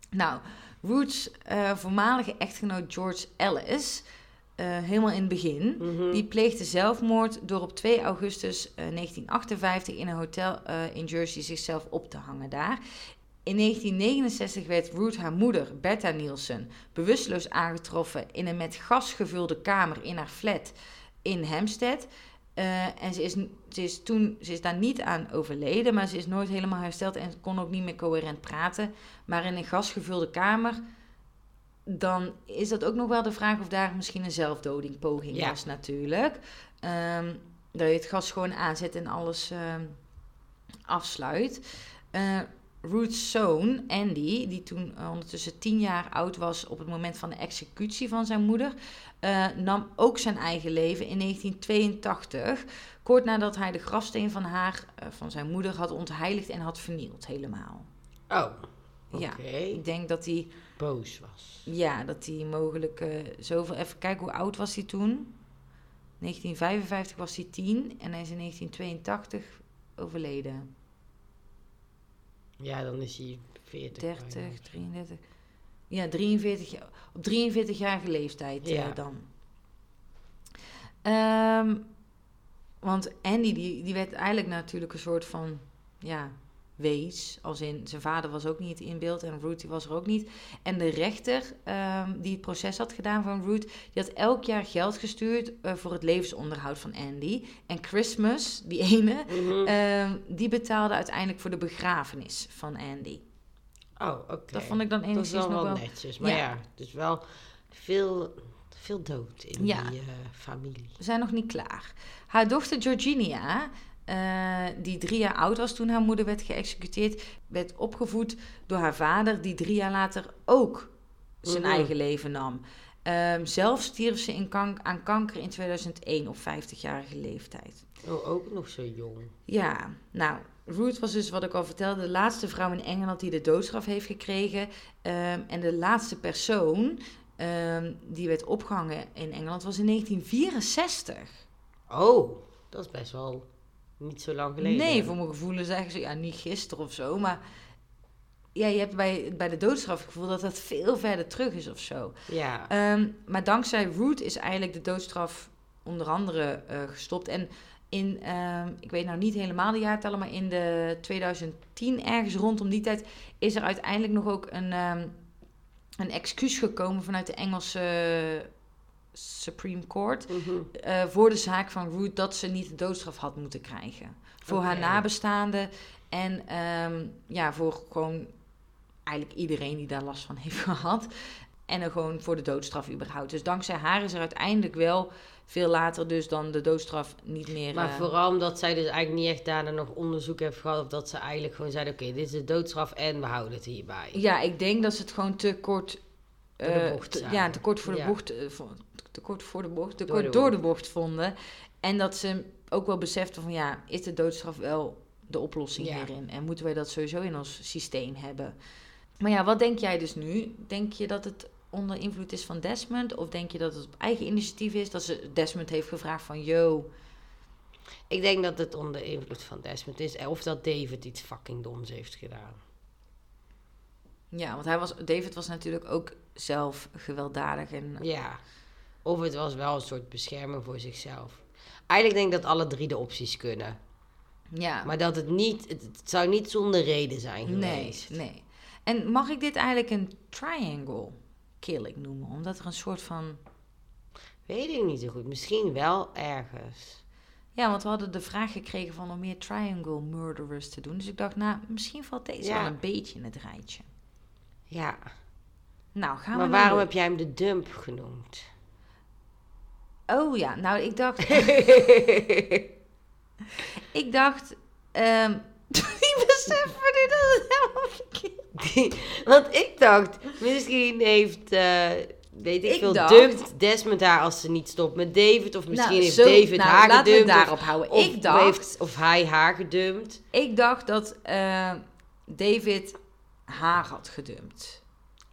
Nou, Ruth's eh, voormalige echtgenoot George Ellis, eh, helemaal in het begin, Mhm. die pleegde zelfmoord door op 2 augustus eh, 1958 in een hotel eh, in Jersey zichzelf op te hangen daar. In 1969 werd Ruth haar moeder, Bertha Nielsen, bewusteloos aangetroffen in een met gas gevulde kamer in haar flat in Hampstead. Eh, en ze is, ze, is toen, ze is daar niet aan overleden, maar ze is nooit helemaal hersteld en kon ook niet meer coherent praten. Maar in een gasgevulde kamer, dan is dat ook nog wel de vraag of daar misschien een zelfdodingpoging Ja. was natuurlijk. Ehm, dat je het gas gewoon aanzet en alles ehm, afsluit. Eh, Ruth's zoon, Andy, die toen eh, ondertussen tien jaar oud was op het moment van de executie van zijn moeder, eh, nam ook zijn eigen leven in 1982, kort nadat hij de grafsteen van haar, eh, van zijn moeder, had ontheiligd en had vernield helemaal. Oh, oké. Ja. Ik denk dat hij, Boos was. ja, dat hij mogelijk zoveel, even kijken hoe oud was hij toen? 1955 was hij 10 en hij is in 1982 overleden. Ja, dan is hij 40. 30, 33. Ja, 43, jaar- op 43-jarige leeftijd eh, dan. Ehm, want Andy, die, die werd eigenlijk natuurlijk een soort van, ja, wees. Als in, zijn vader was ook niet in beeld en die was er ook niet. En de rechter ehm, die het proces had gedaan van Ruth, die had elk jaar geld gestuurd eh, voor het levensonderhoud van Andy. En Christmas, die ene, Mhm. ehm, die betaalde uiteindelijk voor de begrafenis van Andy. Oh, oké. Dat vond ik dan Dat is enigszins nog wel wel... netjes. Maar Ja. ja, dus wel veel, veel dood in Ja. die eh, familie. We zijn nog niet klaar. Haar dochter Georginia, eh, die drie jaar oud was toen haar moeder werd geëxecuteerd, werd opgevoed door haar vader, die drie jaar later ook zijn Mhm. eigen leven nam. Ehm, zelf stierf ze in kank- aan kanker in 2001 op 50-jarige leeftijd. Oh, ook nog zo jong. Ja, nou, Ruth was dus, wat ik al vertelde, de laatste vrouw in Engeland die de doodstraf heeft gekregen. Ehm, en de laatste persoon ehm, die werd opgehangen in Engeland was in 1964. Oh, dat is best wel niet zo lang geleden. Nee, voor mijn gevoelen zeggen ze, ja, niet gisteren of zo, maar ja, je hebt bij, bij de doodstraf het gevoel dat dat veel verder terug is of zo. Ja. Ehm, maar dankzij Root is eigenlijk de doodstraf onder andere eh, gestopt. En in, ehm, ik weet nou niet helemaal de jaartallen, maar in de 2010 ergens rondom die tijd is er uiteindelijk nog ook een, ehm, een excuus gekomen vanuit de Engelse Supreme Court Mhm. eh, voor de zaak van Root dat ze niet de doodstraf had moeten krijgen. Voor haar nabestaanden en ehm, ja, voor gewoon eigenlijk iedereen die daar last van heeft gehad. En er gewoon voor de doodstraf überhaupt. Dus dankzij haar is er uiteindelijk wel veel later dus dan de doodstraf niet meer... Maar eh, vooral omdat zij dus eigenlijk niet echt daarna nog onderzoek heeft gehad. Of dat ze eigenlijk gewoon zeiden, oké, dit is de doodstraf en we houden het hierbij. Ja, ik denk dat ze het gewoon te kort... Eh, te- ja, te kort voor de Ja. bocht... eh, vo- te kort voor de bocht... Te Door kort de door de bocht vonden. En dat ze ook wel beseften van... Ja, is de doodstraf wel de oplossing Ja. hierin? En moeten wij dat sowieso in ons systeem hebben? Maar ja, wat denk jij dus nu? Denk je dat het onder invloed is van Desmond? Of denk je dat het op eigen initiatief is? Dat ze Desmond heeft gevraagd van... Yo, Ik denk dat het onder invloed van Desmond is. Of dat David iets fucking doms heeft gedaan. ja, want hij was, David was natuurlijk ook zelf gewelddadig. En Ja. Of het was wel een soort bescherming voor zichzelf. Eigenlijk denk ik dat alle drie de opties kunnen. ja, Maar dat het niet, het, het zou niet zonder reden zijn Nee, geweest. nee. En mag ik dit eigenlijk een triangle killing noemen? Omdat er een soort van... Weet ik niet zo goed. Misschien wel ergens. Ja, want we hadden de vraag gekregen van om meer triangle murderers te doen. Dus ik dacht, nou, misschien valt deze Ja. wel een beetje in het rijtje. Ja. Nou, gaan maar we waarom naar heb jij hem de dump genoemd? Oh ja, nou, ik dacht... ik dacht... ehm ik besef me nu dat het helemaal verkeerd Want ik dacht, misschien heeft, eh, weet ik, Ik veel, dacht- dumpt Desmond haar als ze niet stopt met David. Of misschien Nou, heeft zo- David nou, haar laten we gedumpt. daarop houden. Of, Ik dacht- heeft, of hij haar gedumpt. Ik dacht dat eh, David haar had gedumpt.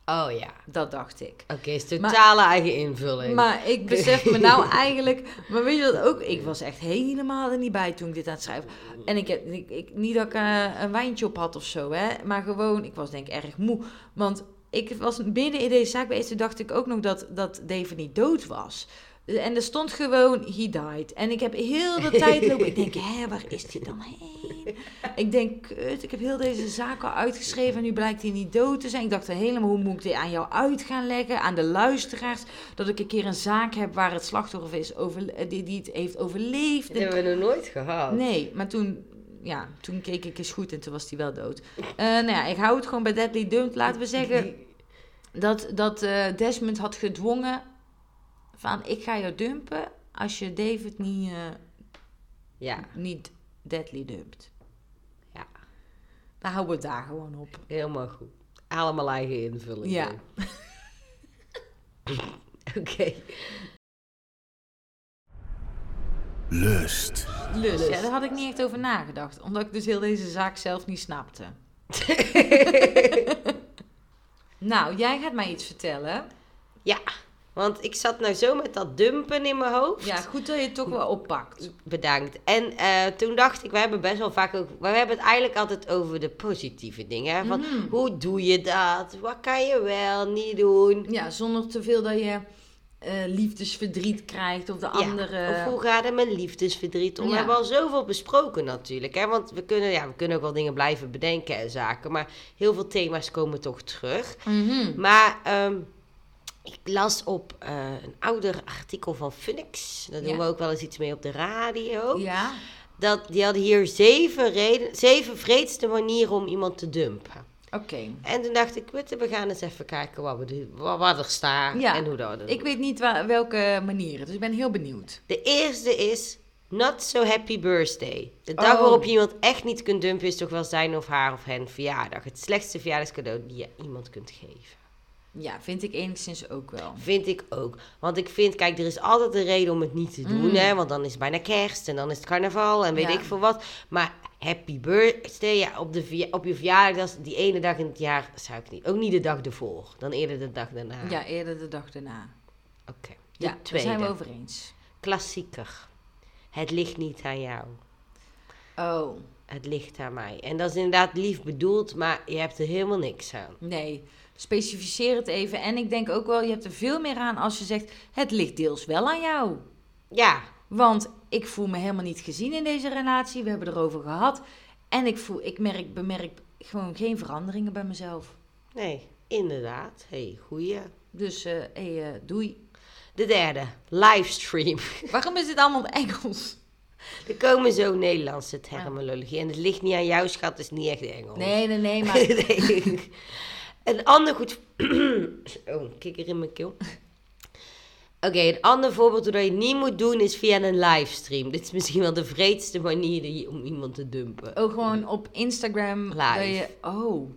Oh ja. Dat dacht ik. Oké, is totale eigen invulling. Maar ik besef me nou eigenlijk... Maar weet je wat ook? Ik was echt helemaal er niet bij toen ik dit aan het schrijven. En ik heb ik, ik, niet dat ik eh, een wijntje op had of zo, hè. Maar gewoon, ik was denk ik erg moe. Want ik was binnen in deze zaak toen dacht ik ook nog dat, dat David niet dood was. En er stond gewoon, he died. En ik heb heel de tijd lopen. Ik denk, hé, waar is hij dan heen? Ik denk, kut, ik heb heel deze zaak al uitgeschreven en nu blijkt hij niet dood te zijn. Ik dacht helemaal, hoe moet ik dit aan jou uit gaan leggen? Aan de luisteraars. Dat ik een keer een zaak heb waar het slachtoffer is over, eh, die, die het heeft overleefd. Dat hebben we nog nooit gehad. Nee, maar toen, ja, toen keek ik eens goed en toen was hij wel dood. Uh, nou ja, ik hou het gewoon bij Deadly Dump. Laten we zeggen dat, dat uh, Desmond had gedwongen van ik ga jou dumpen als je David niet, uh, ja. niet deadly dumpt. Ja. Dan houden we het daar gewoon op. Helemaal goed. Allemaal eigen invulling. Ja. Oké. Okay. Lust. Lust. Ja, daar had ik niet echt over nagedacht. Omdat ik dus heel deze zaak zelf niet snapte. nou, jij gaat mij iets vertellen. Ja. Want ik zat nou zo met dat dumpen in mijn hoofd. Ja, goed dat je het toch wel oppakt. Bedankt. En uh, toen dacht ik, we hebben best wel vaak ook... We hebben het eigenlijk altijd over de positieve dingen. Van Mhm. hoe doe je dat? Wat kan je wel niet doen? Ja, zonder te veel dat je eh, liefdesverdriet krijgt of de andere... Of hoe gaat het met liefdesverdriet om? Ja. We hebben al zoveel besproken natuurlijk. Hè? Want we kunnen, ja, we kunnen ook wel dingen blijven bedenken en zaken. Maar heel veel thema's komen toch terug. Mhm. Maar ehm, ik las op eh, een ouder artikel van Phoenix. Daar doen we ook wel eens iets mee op de radio. Ja. Dat, die hadden hier zeven, reden, zeven vreedste manieren om iemand te dumpen. Oké. En toen dacht ik, we gaan eens even kijken wat, we, wat, wat er staat Ja. en hoe dat Ik weet niet wa- welke manieren, dus ik ben heel benieuwd. De eerste is not so happy birthday. De dag Oh. waarop je iemand echt niet kunt dumpen is toch wel zijn of haar of hen verjaardag. Het slechtste verjaardagscadeau die je iemand kunt geven. Ja, vind ik enigszins ook wel. Vind ik ook. Want ik vind, kijk, er is altijd een reden om het niet te doen. Mm. Hè? Want dan is het bijna kerst en dan is het carnaval en weet Ja. ik veel wat. Maar happy birthday, ja, op, de, op je verjaardag, dat is die ene dag in het jaar, zou ik niet. Ook niet de dag ervoor, dan eerder de dag daarna. Ja, eerder de dag daarna. Oké. Ja, daar zijn we over eens. klassieker. Het ligt niet aan jou. Oh, Het ligt aan mij. En dat is inderdaad lief bedoeld, maar je hebt er helemaal niks aan. nee. Specificeer het even. En ik denk ook wel, je hebt er veel meer aan als je zegt... het ligt deels wel aan jou. Ja, Want ik voel me helemaal niet gezien in deze relatie. We hebben erover gehad. En ik, voel, ik merk, bemerk gewoon geen veranderingen bij mezelf. nee, inderdaad. hey, goeie. Dus, eh hey, eh, doei. De derde, livestream. Waarom is dit allemaal Engels? Er komen zo Nederlandse terminologie. En het ligt niet aan jou, schat, het is niet echt Engels. Nee, nee, nee, maar... Nee. Een ander goed... oh, kikker in mijn keel. Oké, een ander voorbeeld hoe dat je het niet moet doen is via een livestream. Dit is misschien wel de vreedste manier om iemand te dumpen. Ook gewoon op Instagram. Live. Dat je, oh.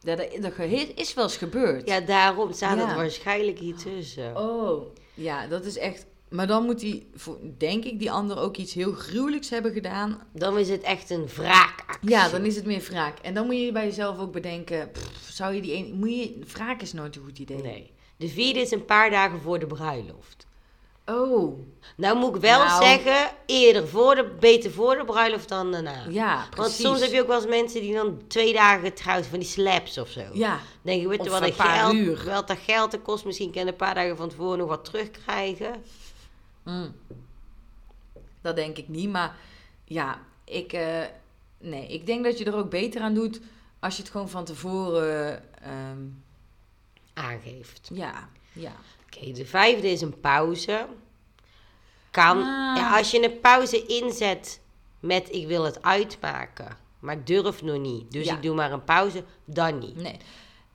Dat, dat is wel eens gebeurd. Ja, daarom staat Ja. het waarschijnlijk hier tussen. Oh. Ja, dat is echt... Maar dan moet die, denk ik, die ander ook iets heel gruwelijks hebben gedaan. Dan is het echt een wraakactie. Ja, dan is het meer wraak. En dan moet je bij jezelf ook bedenken... pff, zou je die een... Moet je, wraak is nooit een goed idee. Nee. De vierde is een paar dagen voor de bruiloft. Oh. Nou moet ik wel Nou. zeggen, eerder voor de, beter voor de bruiloft dan daarna. Ja, Want precies. soms heb je ook wel eens mensen die dan twee dagen getrouwd van die slaps of zo. Ja, denk je, weet je wat een dat paar geld, uur. wel dat geld dat kost, misschien kan een paar dagen van tevoren nog wat terugkrijgen. Mm. Dat denk ik niet, maar ja, ik, eh, nee, ik denk dat je er ook beter aan doet als je het gewoon van tevoren, ehm, Aangeeft. ja, ja. Oké, de vijfde is een pauze. Kan, Ah. ja, als je een pauze inzet met ik wil het uitmaken, maar ik durf nog niet, dus Ja. ik doe maar een pauze, dan niet. Nee.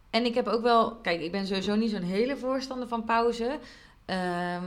En ik heb ook wel, kijk, ik ben sowieso niet zo'n hele voorstander van pauze. Ehm,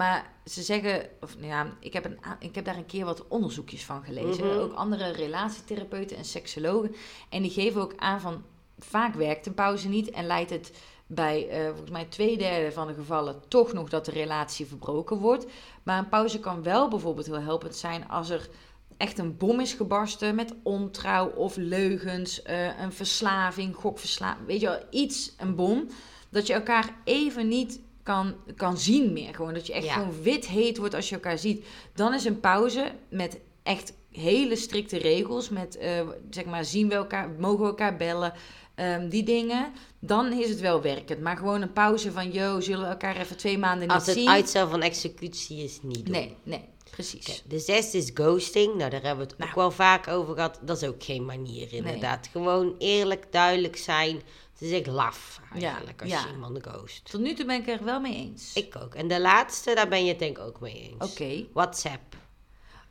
maar ze zeggen, of nou ja, ik heb, een, ik heb daar een keer wat onderzoekjes van gelezen. Mhm. Ook andere relatietherapeuten en seksologen. En die geven ook aan van, vaak werkt een pauze niet en leidt het bij eh, volgens mij twee derde van de gevallen toch nog dat de relatie verbroken wordt. Maar een pauze kan wel bijvoorbeeld heel helpend zijn als er echt een bom is gebarsten met ontrouw of leugens, eh, een verslaving, gokverslaving, weet je wel, iets, een bom, dat je elkaar even niet kan, kan zien meer. Gewoon dat je echt Ja. gewoon wit heet wordt als je elkaar ziet. Dan is een pauze met echt hele strikte regels, met eh, zeg maar zien we elkaar, mogen we elkaar bellen, ehm, die dingen. Dan is het wel werkend. Maar gewoon een pauze van, yo, zullen we elkaar even twee maanden niet Als het zien? uitstel van executie is niet doen. Nee, nee, precies. De zesde is ghosting. Nou, daar hebben we het Nou. ook wel vaak over gehad. Dat is ook geen manier, inderdaad. Gewoon eerlijk, duidelijk zijn. Het is echt laf, eigenlijk, als je iemand ghost. Tot nu toe ben ik er wel mee eens. Ik ook. En de laatste, daar ben je het denk ik ook mee eens. Oké. WhatsApp.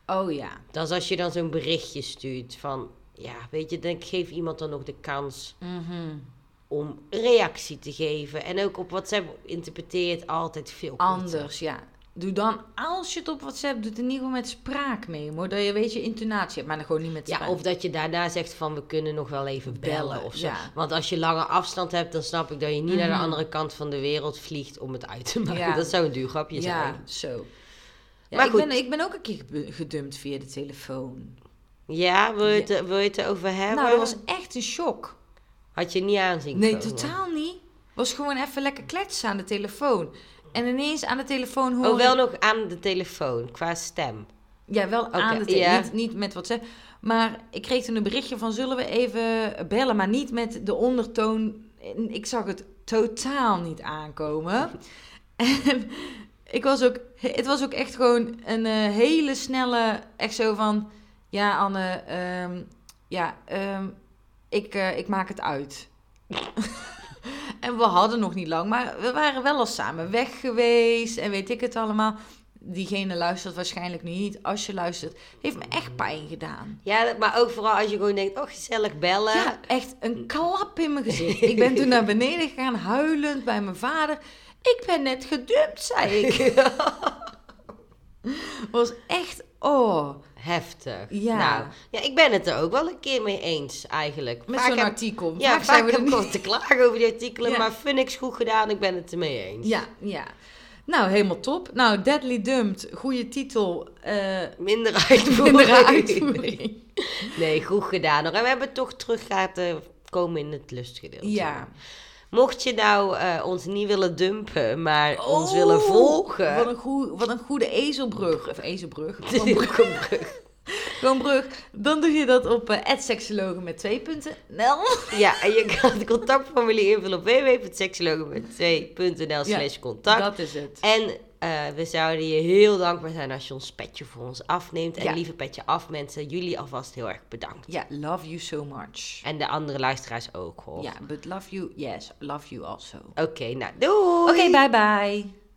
Oh ja. Dat is als je dan zo'n berichtje stuurt van... Ja, weet je, dan geef iemand dan nog de kans Mhm. om reactie te geven. En ook op WhatsApp interpreteer je het altijd veel korter. Anders, ja. Doe dan, als je het op WhatsApp doet, in ieder geval met spraak mee. hoor. Dat je weet je intonatie hebt, maar dan gewoon niet met spraak. Ja, of dat je daarna zegt van we kunnen nog wel even bellen, Bellen, of zo. ja. Want als je lange afstand hebt, dan snap ik dat je niet naar de Mhm. andere kant van de wereld vliegt om het uit te maken. Ja. Dat zou een duur grapje Ja, zijn. zo. Ja, Maar ik, goed. ben, ik ben ook een keer ge- gedumpt via de telefoon. Ja, wil je, het, wil je het erover hebben? Nou, dat was echt een shock. Had je niet aanzien Nee, komen? totaal niet. Was gewoon even lekker kletsen aan de telefoon. En ineens aan de telefoon hoor Oh, wel nog aan de telefoon, qua stem. Ja, wel aan de telefoon. Niet, niet met WhatsApp. Maar ik kreeg toen een berichtje van... zullen we even bellen? Maar niet met de ondertoon... Ik zag het totaal niet aankomen. En ik was ook... Het was ook echt gewoon een eh, hele snelle... Echt zo van... Ja, Anne... ehm, ja, ehm, ik, eh, ik maak het uit. en we hadden nog niet lang, maar we waren wel al samen weg geweest en weet ik het allemaal. Diegene luistert waarschijnlijk nu niet. Als je luistert, heeft me echt pijn gedaan. Ja, maar ook vooral als je gewoon denkt, oh gezellig bellen. Ja, echt een klap in mijn gezicht. Ik ben toen naar beneden gegaan, huilend bij mijn vader. Ik ben net gedumpt, zei ik. was echt, oh, Heftig. Ja. Nou, ja, ik ben het er ook wel een keer mee eens, eigenlijk. met zo'n artikel. Ja, Vaak zijn we er niet- te klagen over die artikelen, Ja. maar vind ik goed gedaan, ik ben het ermee eens. Ja, ja. Nou, helemaal top. Nou, Deadly Dumped, goede titel. eh Minder uitvoering. uitvoering. Nee, goed gedaan. En we hebben toch terug laten komen in het lustgedeelte. Ja. Mocht je nou eh, ons niet willen dumpen, maar ons Oh, willen volgen. Wat een, wat een goede ezelbrug. Of ezelbrug. Gewoon brug. Gewoon brug. Dan doe je dat op seksologen met twee punten. Nel. Ja, en je kan het contactformulier invullen op www.seksologen2.nl slash contact. Dat is het. En eh, we zouden je heel dankbaar zijn als je ons petje voor ons afneemt. En Ja. lieve petje af, mensen. Jullie alvast heel erg bedankt. Ja, love you so much. En de andere luisteraars ook, hoor. Ja, but love you, yes, love you also. Oké, nou, doei! Oké, bye bye.